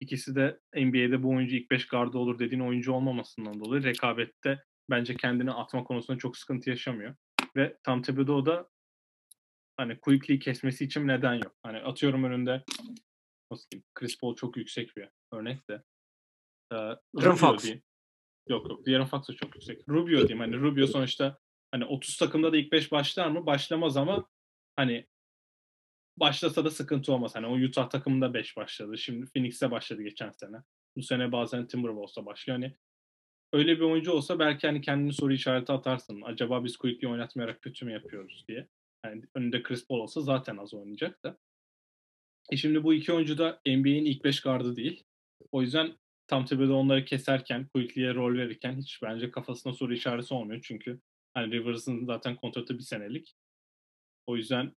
İkisi de NBA'de bu oyuncu ilk 5 gardı olur dediğin oyuncu olmamasından dolayı rekabette bence kendini atma konusunda çok sıkıntı yaşamıyor. Ve Tom Thibodeau da hani Quickly'yi kesmesi için neden yok. Hani atıyorum önünde nasıl diyeyim, Chris Paul çok yüksek bir örnek de. Ee, Rubio Fox. diyeyim. Yok yok. Diğerin Fox da çok yüksek. Rubio diyeyim. Hani Rubio sonuçta hani 30 takımda da ilk 5 başlar mı? Başlamaz ama hani başlasa da sıkıntı olmaz. Hani o Utah takımında 5 başladı. Şimdi Phoenix'te başladı geçen sene. Bu sene bazen Timberwolves'ta başlıyor. Hani öyle bir oyuncu olsa belki hani kendini soru işareti atarsın. Acaba biz Quickly oynatmayarak kötü mü yapıyoruz diye. Yani önünde Chris Paul olsa zaten az oynayacak da. E şimdi bu iki oyuncu da NBA'in ilk 5 gardı değil. O yüzden tam tepede onları keserken, Quickly'ye rol verirken hiç bence kafasına soru işareti olmuyor. Çünkü hani Rivers'ın zaten kontratı bir senelik. O yüzden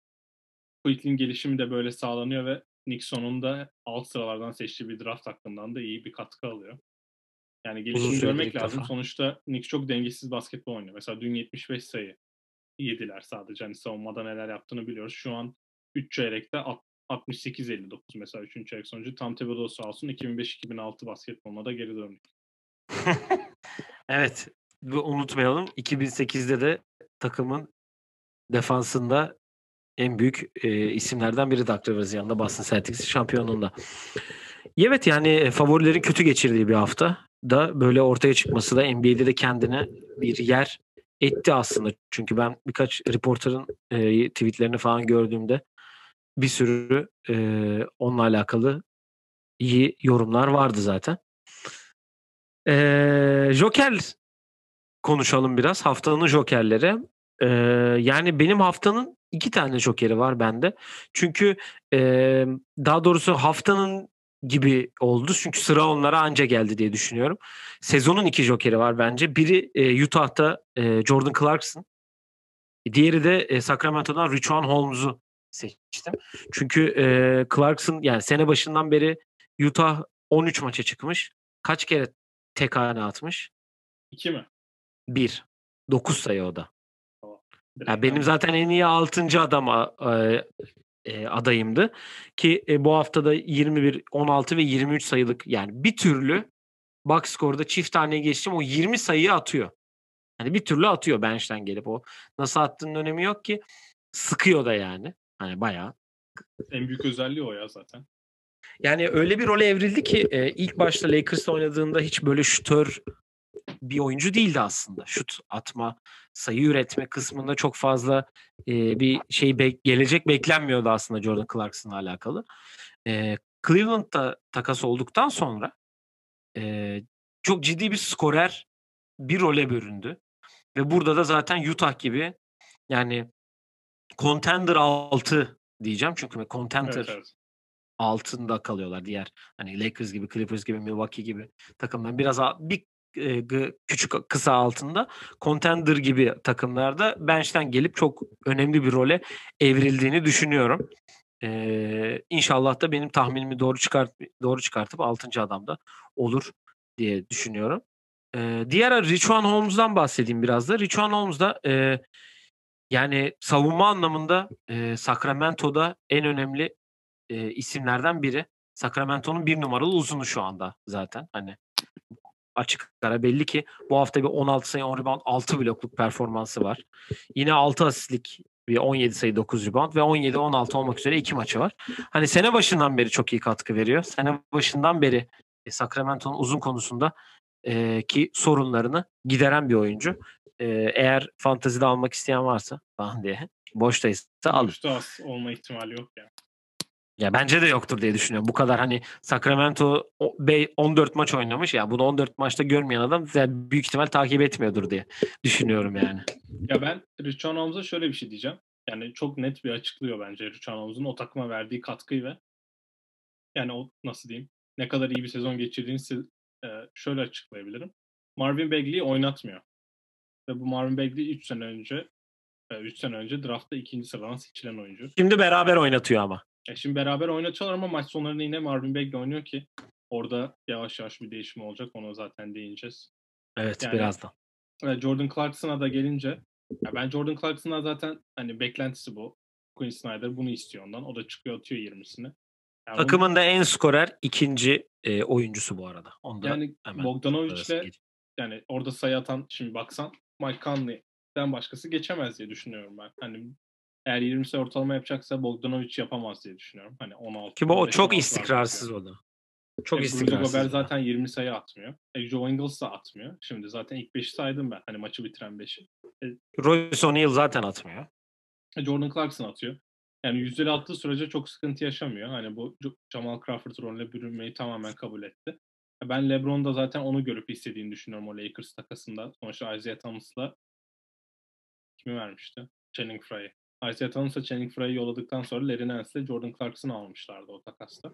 Quickly'nin gelişimi de böyle sağlanıyor ve Nixon'un da alt sıralardan seçtiği bir draft hakkından da iyi bir katkı alıyor. Yani gelişimi görmek lazım. defa. Sonuçta Knicks çok dengesiz basketbol oynuyor. Mesela dün 75 sayı yediler sadece. Hani savunmada neler yaptığını biliyoruz. Şu an 3 çeyrekte alt- 68-59 mesela 3. çeyrek sonucu. Tam Thibodeau sağ olsun 2005-2006 basketboluna da geri döndü. Evet. Ve unutmayalım 2008'de de takımın defansında en büyük e, isimlerden biri Doug Rivers yanında Boston Celtics şampiyonluğunda. Evet yani e, favorilerin kötü geçirdiği bir hafta da böyle ortaya çıkması da NBA'de de kendine bir yer etti aslında. Çünkü ben birkaç reporterın e, tweetlerini falan gördüğümde bir sürü e, onunla alakalı iyi yorumlar vardı zaten. E, Joker konuşalım biraz. Haftanın Jokerleri. Ee, yani benim haftanın iki tane Joker'i var bende. Çünkü e, daha doğrusu haftanın gibi oldu. Çünkü sıra onlara anca geldi diye düşünüyorum. Sezonun iki Joker'i var bence. Biri e, Utah'ta e, Jordan Clarkson. Diğeri de e, Sacramento'dan Richuan Holmes'u seçtim. Çünkü e, Clarkson yani sene başından beri Utah 13 maça çıkmış. Kaç kere tek hane atmış? 2 mi? Bir. 9 sayı o da. Ya benim zaten en iyi 6. adam a- e, e, adayımdı. Ki e, bu haftada 21, 16 ve 23 sayılık yani bir türlü box score'da çift taneye geçtim o 20 sayıyı atıyor. Hani bir türlü atıyor bench'ten gelip o. Nasıl attığının önemi yok ki. Sıkıyor da yani. Hani bayağı. En büyük özelliği o ya zaten. Yani öyle bir role evrildi ki e, ilk başta Lakers'ta oynadığında hiç böyle şutör bir oyuncu değildi aslında. Şut atma, sayı üretme kısmında çok fazla e, bir şey bek- gelecek beklenmiyordu aslında Jordan Clarkson'la alakalı. E, Cleveland'da takas olduktan sonra e, çok ciddi bir skorer bir role büründü. Ve burada da zaten Utah gibi yani contender altı diyeceğim çünkü contender Evet, evet. altında kalıyorlar diğer hani Lakers gibi, Clippers gibi, Milwaukee gibi takımlar biraz bir küçük kısa altında contender gibi takımlarda bench'ten gelip çok önemli bir role evrildiğini düşünüyorum. Ee, inşallah da benim tahminimi doğru çıkart doğru çıkartıp 6. adamda olur diye düşünüyorum. Ee, diğer Richuan Holmes'dan bahsedeyim biraz da. Richuan Holmes da e, yani savunma anlamında e, Sacramento'da en önemli e, isimlerden biri. Sacramento'nun bir numaralı uzunu şu anda zaten. Hani açık ara belli ki bu hafta bir 16 sayı 10 rebound 6 blokluk performansı var. Yine 6 asistlik bir 17 sayı 9 rebound ve 17-16 olmak üzere iki maçı var. Hani sene başından beri çok iyi katkı veriyor. Sene başından beri e, Sacramento'nun uzun konusunda e, ki sorunlarını gideren bir oyuncu. E, eğer fantazide almak isteyen varsa falan diye boştaysa alın. Boşta olma ihtimali yok yani. Ya bence de yoktur diye düşünüyorum. Bu kadar hani Sacramento be- 14 maç oynamış ya bunu 14 maçta görmeyen adam büyük ihtimal takip etmiyordur diye düşünüyorum yani. Ya ben Richard Holmes'a şöyle bir şey diyeceğim. Yani çok net bir açıklıyor bence Richard Holmes'un o takıma verdiği katkıyı ve yani o nasıl diyeyim ne kadar iyi bir sezon geçirdiğini siz- e, şöyle açıklayabilirim. Marvin Bagley'i oynatmıyor. Ve bu Marvin Bagley 3 sene önce 3 sene önce draftta ikinci sıradan seçilen oyuncu. Şimdi beraber oynatıyor ama. E şimdi beraber oynatıyorlar ama maç sonlarında yine Marvin Bagley oynuyor ki orada yavaş yavaş bir değişim olacak. Ona zaten değineceğiz. Evet Yani- birazdan. E, Jordan Clarkson'a da gelince ya ben Jordan Clarkson'a zaten hani beklentisi bu. Quinn Snyder bunu istiyor ondan. O da çıkıyor atıyor 20'sini. Yani, bunu- Takımın da en skorer ikinci e, oyuncusu bu arada. Onu da yani Bogdanovic'le yani orada sayı atan şimdi baksan Mike Conley'den başkası geçemez diye düşünüyorum ben. Hani eğer 20 sayı ortalama yapacaksa Bogdanovic yapamaz diye düşünüyorum. Hani 16. Ki bu o 15, çok 16 istikrarsız o da. Çok E, Rudy istikrarsız. Da. zaten 20 sayı atmıyor. E, Joe Ingles da atmıyor. Şimdi zaten ilk 5'i saydım ben. Hani maçı bitiren 5'i. Royce O'Neal zaten atmıyor. E, Jordan Clarkson atıyor. Yani yüzdeli attığı sürece çok sıkıntı yaşamıyor. Hani bu Jamal Crawford rolüne bürünmeyi tamamen kabul etti. E, Ben LeBron da zaten onu görüp istediğini düşünüyorum o Lakers takasında. Sonuçta Isaiah Thomas'la kimi vermişti? Channing Frye. Isaiah Thomas'la Channing Frye'yi yolladıktan sonra Larry Nance'le Jordan Clarkson'ı almışlardı o takasta.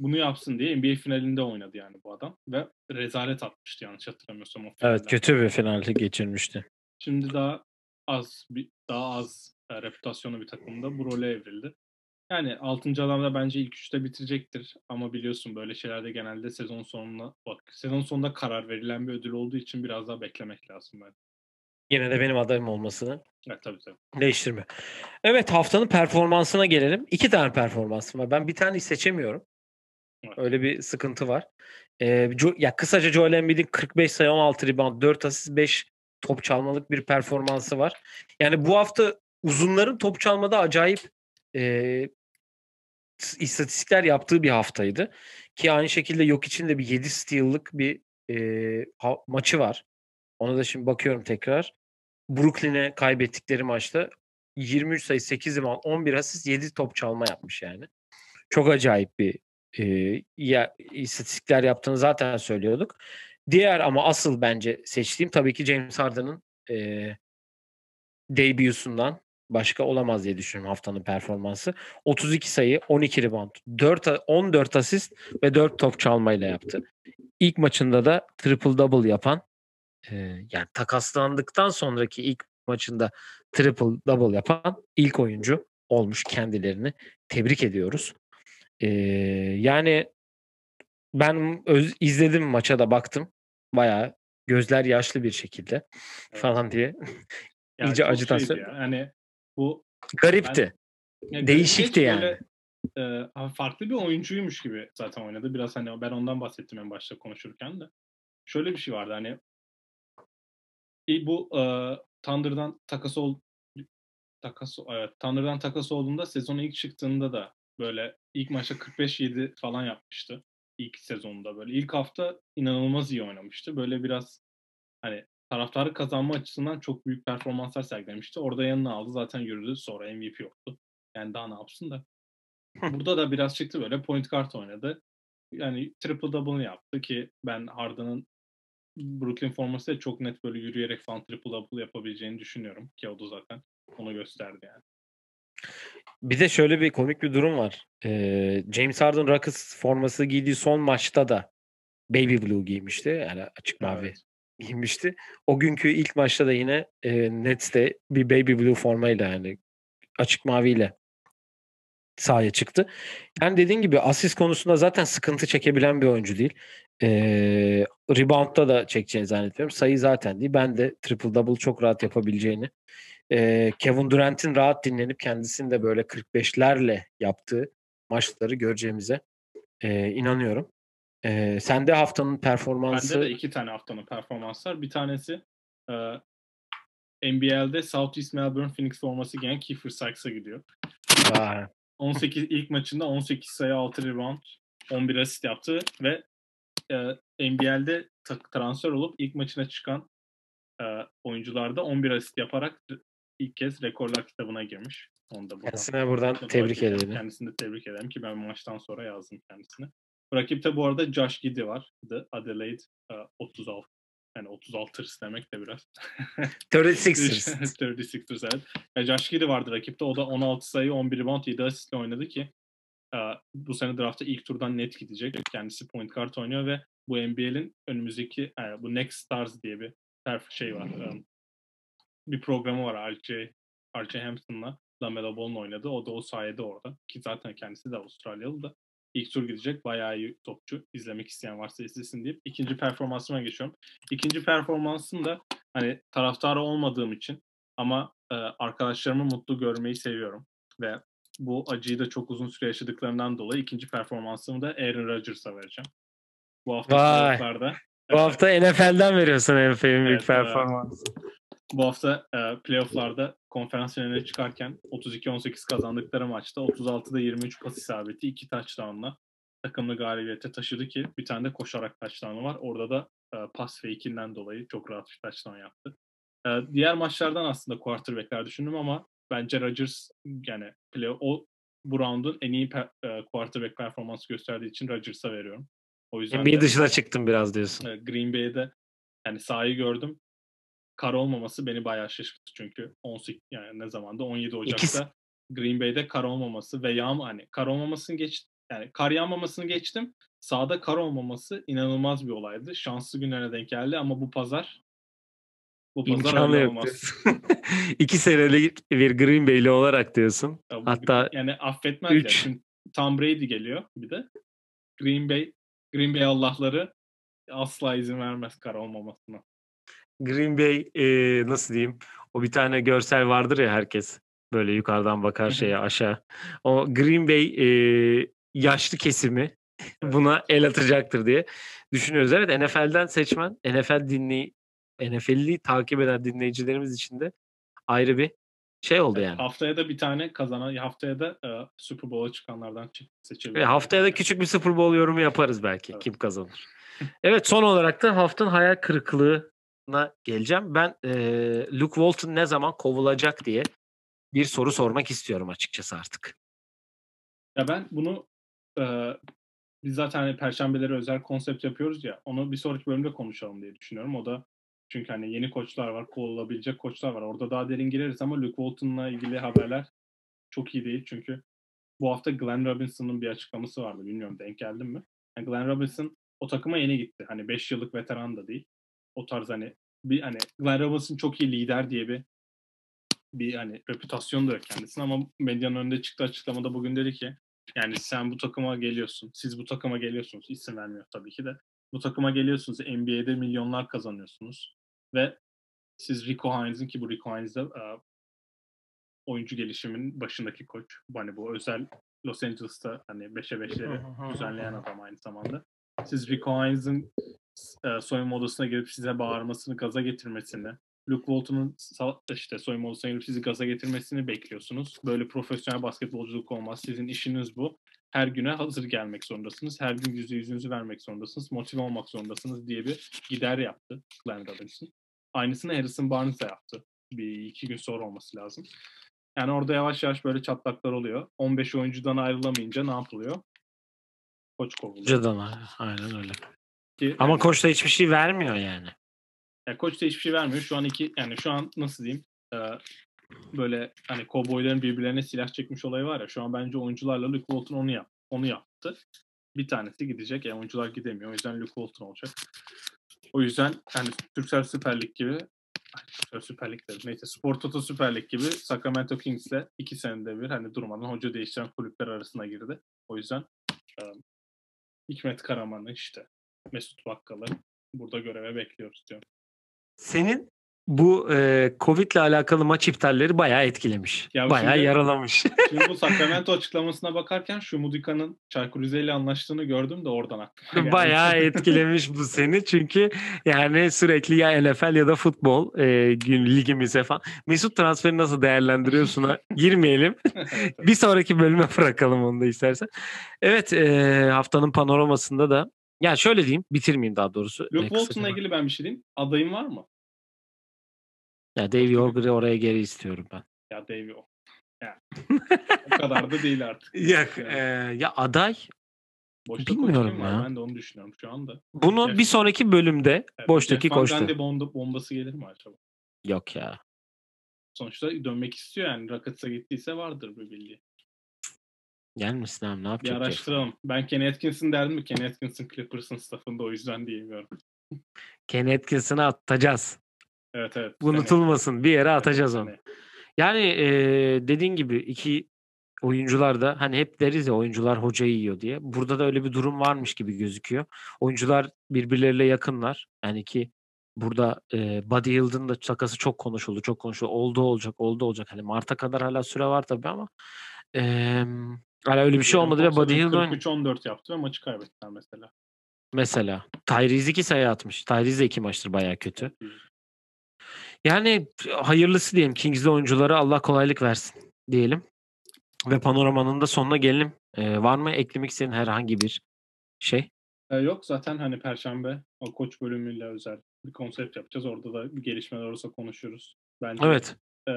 Bunu yapsın diye NBA finalinde oynadı yani bu adam. Ve rezalet atmıştı yanlış hatırlamıyorsam o Evet kötü bir finali geçirmişti. Şimdi daha az bir daha az e, reputasyonu bir takımda bu role evrildi. Yani 6. adamda bence ilk üçte bitirecektir. Ama biliyorsun böyle şeylerde genelde sezon sonuna bak sezon sonunda karar verilen bir ödül olduğu için biraz daha beklemek lazım ben. Yine de benim adayım olmasını Evet tabii tabii. değiştirmiyor. Evet haftanın performansına gelelim. İki tane performansım var. Ben bir taneyi seçemiyorum. Evet. Öyle bir sıkıntı var. Ee, ya kısaca Joel Embiid'in 45 sayı 16 rebound 4 asist 5 top çalmalık bir performansı var. Yani bu hafta uzunların top çalmada acayip e, istatistikler yaptığı bir haftaydı. Ki aynı şekilde yok için de bir 7 steal'lık bir e, ha- maçı var. Ona da şimdi bakıyorum tekrar. Brooklyn'e kaybettikleri maçta 23 sayı 8 rebound 11 asist 7 top çalma yapmış yani. Çok acayip bir e, ya, istatistikler yaptığını zaten söylüyorduk. Diğer ama asıl bence seçtiğim tabii ki James Harden'ın e, debüsünden başka olamaz diye düşünüyorum haftanın performansı. 32 sayı, 12 rebound, 4 a- 14 asist ve 4 top çalmayla yaptı. İlk maçında da triple double yapan e, yani takaslandıktan sonraki ilk maçında triple double yapan ilk oyuncu olmuş kendilerini. Tebrik ediyoruz. E, yani ben öz, izledim maça da baktım. Bayağı gözler yaşlı bir şekilde falan diye. Yani İyice şeydi ya. Yani bu Garipti. ya Değişikti Gareth yani. Böyle, e, farklı bir oyuncuymuş gibi zaten oynadı. Biraz hani ben ondan bahsettim en başta konuşurken de. Şöyle bir şey vardı hani İyi, bu e, Thunder'dan takası ol takas evet, Thunder'dan takası olduğunda sezona ilk çıktığında da Böyle ilk maçta 45-7 falan yapmıştı. ilk sezonunda böyle. İlk hafta inanılmaz iyi oynamıştı. Böyle biraz hani taraftarı kazanma açısından çok büyük performanslar sergilemişti. Orada yanına aldı. Zaten yürüdü. Sonra MVP yoktu. Yani daha ne yapsın da. Burada da biraz çıktı böyle point guard oynadı. Yani triple double yaptı ki ben Harden'ın Brooklyn forması çok net böyle yürüyerek falan triple double yapabileceğini düşünüyorum. Ki o da zaten onu gösterdi yani. Bir de şöyle bir komik bir durum var. Ee, James Harden Rockets forması giydiği son maçta da Baby Blue giymişti. Yani açık mavi Evet. giymişti. O günkü ilk maçta da yine e, Nets'te bir Baby Blue formayla yani açık maviyle sahaya çıktı. Yani dediğin gibi asist konusunda zaten sıkıntı çekebilen bir oyuncu değil. Ee, rebound'da da çekeceğini zannetmiyorum. Sayı zaten değil. Ben de triple double çok rahat yapabileceğini. Ee, Kevin Durant'in rahat dinlenip kendisini de böyle 45'lerle yaptığı maçları göreceğimize e, inanıyorum. Ee, sen de haftanın performansı Bende de iki tane haftanın performans var. Bir tanesi e, NBL'de Southeast Melbourne Phoenix forması giyen Kiefer Sykes'a gidiyor. Vay. 18 ilk maçında 18 sayı 6 rebound 11 asist yaptı ve e, NBL'de ta- transfer olup ilk maçına çıkan e, oyuncularda 11 asist yaparak ilk kez rekorlar kitabına girmiş. Onu da buradan kendisine buradan Tebrik edelim. Kendisini de tebrik ederim ki ben maçtan sonra yazdım kendisine. Rakipte bu arada Josh Giddey var. The Adelaide e, 36. Yani 36 ers demek de biraz. 36ers. 36ers evet. Ya Josh Giddey vardı rakipte. O da 16 sayı, 11 rebound, 7 asistle oynadı ki bu sene draftta ilk turdan net gidecek. Kendisi point guard oynuyor ve bu NBA'in önümüzdeki e, bu Next Stars diye bir şey var. E, bir programı var RJ, RJ Hampton'la Lamelo Ball'un oynadı. O da o sayede orada. Ki zaten kendisi de Avustralyalı da. İlk tur gidecek. Bayağı iyi topçu. İzlemek isteyen varsa izlesin deyip ikinci performansıma geçiyorum. İkinci performansım da hani taraftarı olmadığım için ama e, arkadaşlarımı mutlu görmeyi seviyorum. Ve bu acıyı da çok uzun süre yaşadıklarından dolayı ikinci performansımı da Aaron Rodgers'a vereceğim. Bu hafta playoff'larda Bu hafta NFL'den veriyorsun NFL'in büyük evet. performansı. Bu hafta e, playofflarda konferans finaline çıkarken 32-18 kazandıkları maçta 36'da 23 pas isabeti, 2 touchdown'la takımını galibiyete taşıdı ki bir tane de koşarak touchdown'ı var. Orada da e, pas fake'inden dolayı çok rahat bir touchdown yaptı. E, diğer maçlardan aslında quarterback'ler düşündüm ama bence Rodgers yani play, o bu round'un en iyi per, e, quarterback performansı gösterdiği için Rodgers'a veriyorum. O yüzden NBA de- dışına çıktım biraz diyorsun. Green Bay'de yani sahayı gördüm. Kar olmaması beni bayağı şaşırttı çünkü 18 yani ne zamanda 17 Ocak'ta İkisi- Green Bay'de kar olmaması ve yağm hani kar olmamasını geç yani kar yağmamasını geçtim. Sahada kar olmaması inanılmaz bir olaydı. Şanslı günlerine denk geldi ama bu pazar bu pazar İmkanı yok. İki senelik bir Green Bay'li olarak diyorsun. Ya bu- Hatta yani affetmez ya. üç. Şimdi Tom Brady geliyor bir de. Green Bay Green Bay Allah'ları asla izin vermez kar olmamasına. Green Bay e, nasıl diyeyim? O bir tane görsel vardır ya herkes böyle yukarıdan bakar şeye aşağı. O Green Bay e, yaşlı kesimi buna el atacaktır diye düşünüyoruz. Evet NFL'den seçmen, NFL dinley NFL'i takip eden dinleyicilerimiz için de ayrı bir şey oldu yani. Haftaya da bir tane kazanan, haftaya da e, Super Bowl'a çıkanlardan çe- seçebiliriz. Ve haftaya da küçük bir Super Bowl yorumu yaparız belki. Evet. Kim kazanır. Evet son olarak da haftanın hayal kırıklığına geleceğim. Ben e, Luke Walton ne zaman kovulacak diye bir soru sormak istiyorum açıkçası artık. Ya ben bunu e, biz zaten hani perşembeleri özel konsept yapıyoruz ya onu bir sonraki bölümde konuşalım diye düşünüyorum. O da çünkü hani yeni koçlar var, kovulabilecek koçlar var. Orada daha derin gireriz ama Luke Walton'la ilgili haberler çok iyi değil. Çünkü bu hafta Glenn Robinson'ın bir açıklaması vardı. Bilmiyorum denk geldin mi? Yani Glenn Robinson o takıma yeni gitti. Hani 5 yıllık veteran da değil. O tarz hani bir hani Glenn Robinson çok iyi lider diye bir bir hani reputasyon da kendisine ama medyanın önünde çıktı açıklamada bugün dedi ki yani sen bu takıma geliyorsun. Siz bu takıma geliyorsunuz. İsim vermiyor tabii ki de. Bu takıma geliyorsunuz. NBA'de milyonlar kazanıyorsunuz. Ve siz Rico Hines'in ki bu Rico Hines de oyuncu gelişimin başındaki koç. Hani bu özel Los Angeles'ta hani 5'e 5'leri düzenleyen adam aynı zamanda. Siz Rico Hines'in soyunma odasına girip size bağırmasını, gaza getirmesini Luke Walton'un işte soyunma odasına girip sizi gaza getirmesini bekliyorsunuz. Böyle profesyonel basketbolculuk olmaz. Sizin işiniz bu. Her güne hazır gelmek zorundasınız. Her gün yüzde yüzünüzü vermek zorundasınız. Motive olmak zorundasınız diye bir gider yaptı Glenn Robinson. Aynısını Harrison Barnes da yaptı. Bir iki gün sonra olması lazım. Yani orada yavaş yavaş böyle çatlaklar oluyor. 15 oyuncudan ayrılamayınca ne yapılıyor? Koç kovuluyor. Cadan aynen öyle. Ki, Ama yani- koç da hiçbir şey vermiyor yani. Ya koç da hiçbir şey vermiyor. Şu an iki yani şu an nasıl diyeyim? e, böyle hani kovboyların birbirlerine silah çekmiş olayı var ya. Şu an bence oyuncularla Luke Walton onu yap, onu yaptı. Bir tanesi gidecek. Yani oyuncular gidemiyor. O yüzden Luke Walton olacak. O yüzden hani Türksel Süper Lig gibi Ay, Süper Lig dedim. Neyse Spor Toto Süper Lig gibi Sacramento Kings'le iki senede bir hani durmadan hoca değiştiren kulüpler arasına girdi. O yüzden e, Hikmet Karaman'ı işte Mesut Bakkal'ı burada göreve bekliyoruz diyorum. Senin bu e, Covid ile alakalı maç iptalleri bayağı etkilemiş. Ya bayağı şimdi- yaralamış. Şimdi bu Sacramento açıklamasına bakarken şu Mudika'nın Çaykur Rize ile anlaştığını gördüm de oradan aklıma geldi. bayağı etkilemiş bu seni çünkü yani sürekli ya NFL ya da futbol e, gün ligimize falan. Mesut transferi nasıl değerlendiriyorsun'a girmeyelim. Bir sonraki bölüme bırakalım onu da istersen. Evet e, haftanın panoramasında da ya şöyle diyeyim bitirmeyeyim daha doğrusu. Luke E. Walton'la ilgili ben bir şey diyeyim. Adayın var mı? Ya Dave Yorger'ı oraya geri istiyorum ben. Ya Davey o. Yani. o kadar da değil artık. Yok, Yani. e, ya aday Boşta bilmiyorum var? ya. Ben de onu düşünüyorum şu anda. bunu Jeff- bir sonraki bölümde Evet, boştaki Jeff koştu. Gundy bomba, bombası gelir mi acaba? Yok ya. Sonuçta dönmek istiyor yani. Rockets'a gittiyse vardır bir bildiği. Gelmesin abi ne Bir yapacak? Jeff? araştıralım. Ben Kenny Atkinson derdim mi? Kenny Atkinson Clippers'ın staffında o yüzden diyemiyorum. Ken Atkinson'ı atacağız. Evet evet. Bu Seneye. Unutulmasın. Bir yere atacağız onu. Seneye. Yani e, dediğin gibi iki oyuncular da hani hep deriz ya oyuncular hocayı yiyor diye. Burada da öyle bir durum varmış gibi gözüküyor. Oyuncular birbirleriyle yakınlar. Yani ki burada e, Buddy Hield'ın da takası çok konuşuldu. Çok konuşuldu. Oldu olacak, oldu olacak. Hani Mart'a kadar hala süre var tabii ama e, hala öyle bir şey olmadı ve Buddy Hield oynadı. 43-14 yaptı ve maçı kaybettiler mesela. Mesela. Tyrese 2 sayı atmış. Tyrese de iki maçtır bayağı kötü. Yani hayırlısı diyelim. Kings'li oyunculara Allah kolaylık versin diyelim. Ve panoramanın da sonuna gelelim. Ee, var mı eklemek istediğin herhangi bir şey? Ee, yok zaten hani Perşembe o koç bölümüyle özel bir konsept yapacağız. Orada da bir gelişmeler olursa konuşuruz. Bence Evet. e,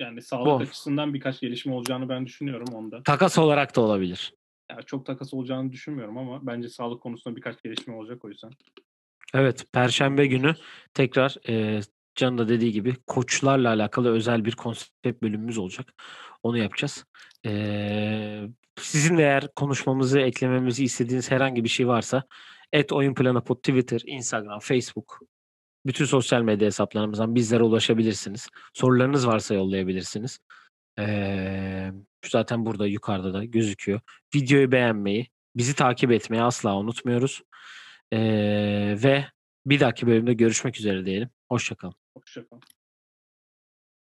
yani sağlık Bol. açısından birkaç gelişme olacağını ben düşünüyorum onda. Takas olarak da olabilir. Yani çok takas olacağını düşünmüyorum ama bence sağlık konusunda birkaç gelişme olacak o yüzden. Evet. Perşembe günü tekrar e, Can da dediği gibi koçlarla alakalı özel bir konsept bölümümüz olacak. Onu yapacağız. Ee, sizin eğer konuşmamızı, eklememizi istediğiniz herhangi bir şey varsa et oyun planı pod Twitter, Instagram, Facebook bütün sosyal medya hesaplarımızdan bizlere ulaşabilirsiniz. Sorularınız varsa yollayabilirsiniz. Ee, zaten burada yukarıda da gözüküyor. Videoyu beğenmeyi, bizi takip etmeyi asla unutmuyoruz. Ee, ve bir dahaki bölümde görüşmek üzere diyelim. Hoşçakalın. Hoşçakalın.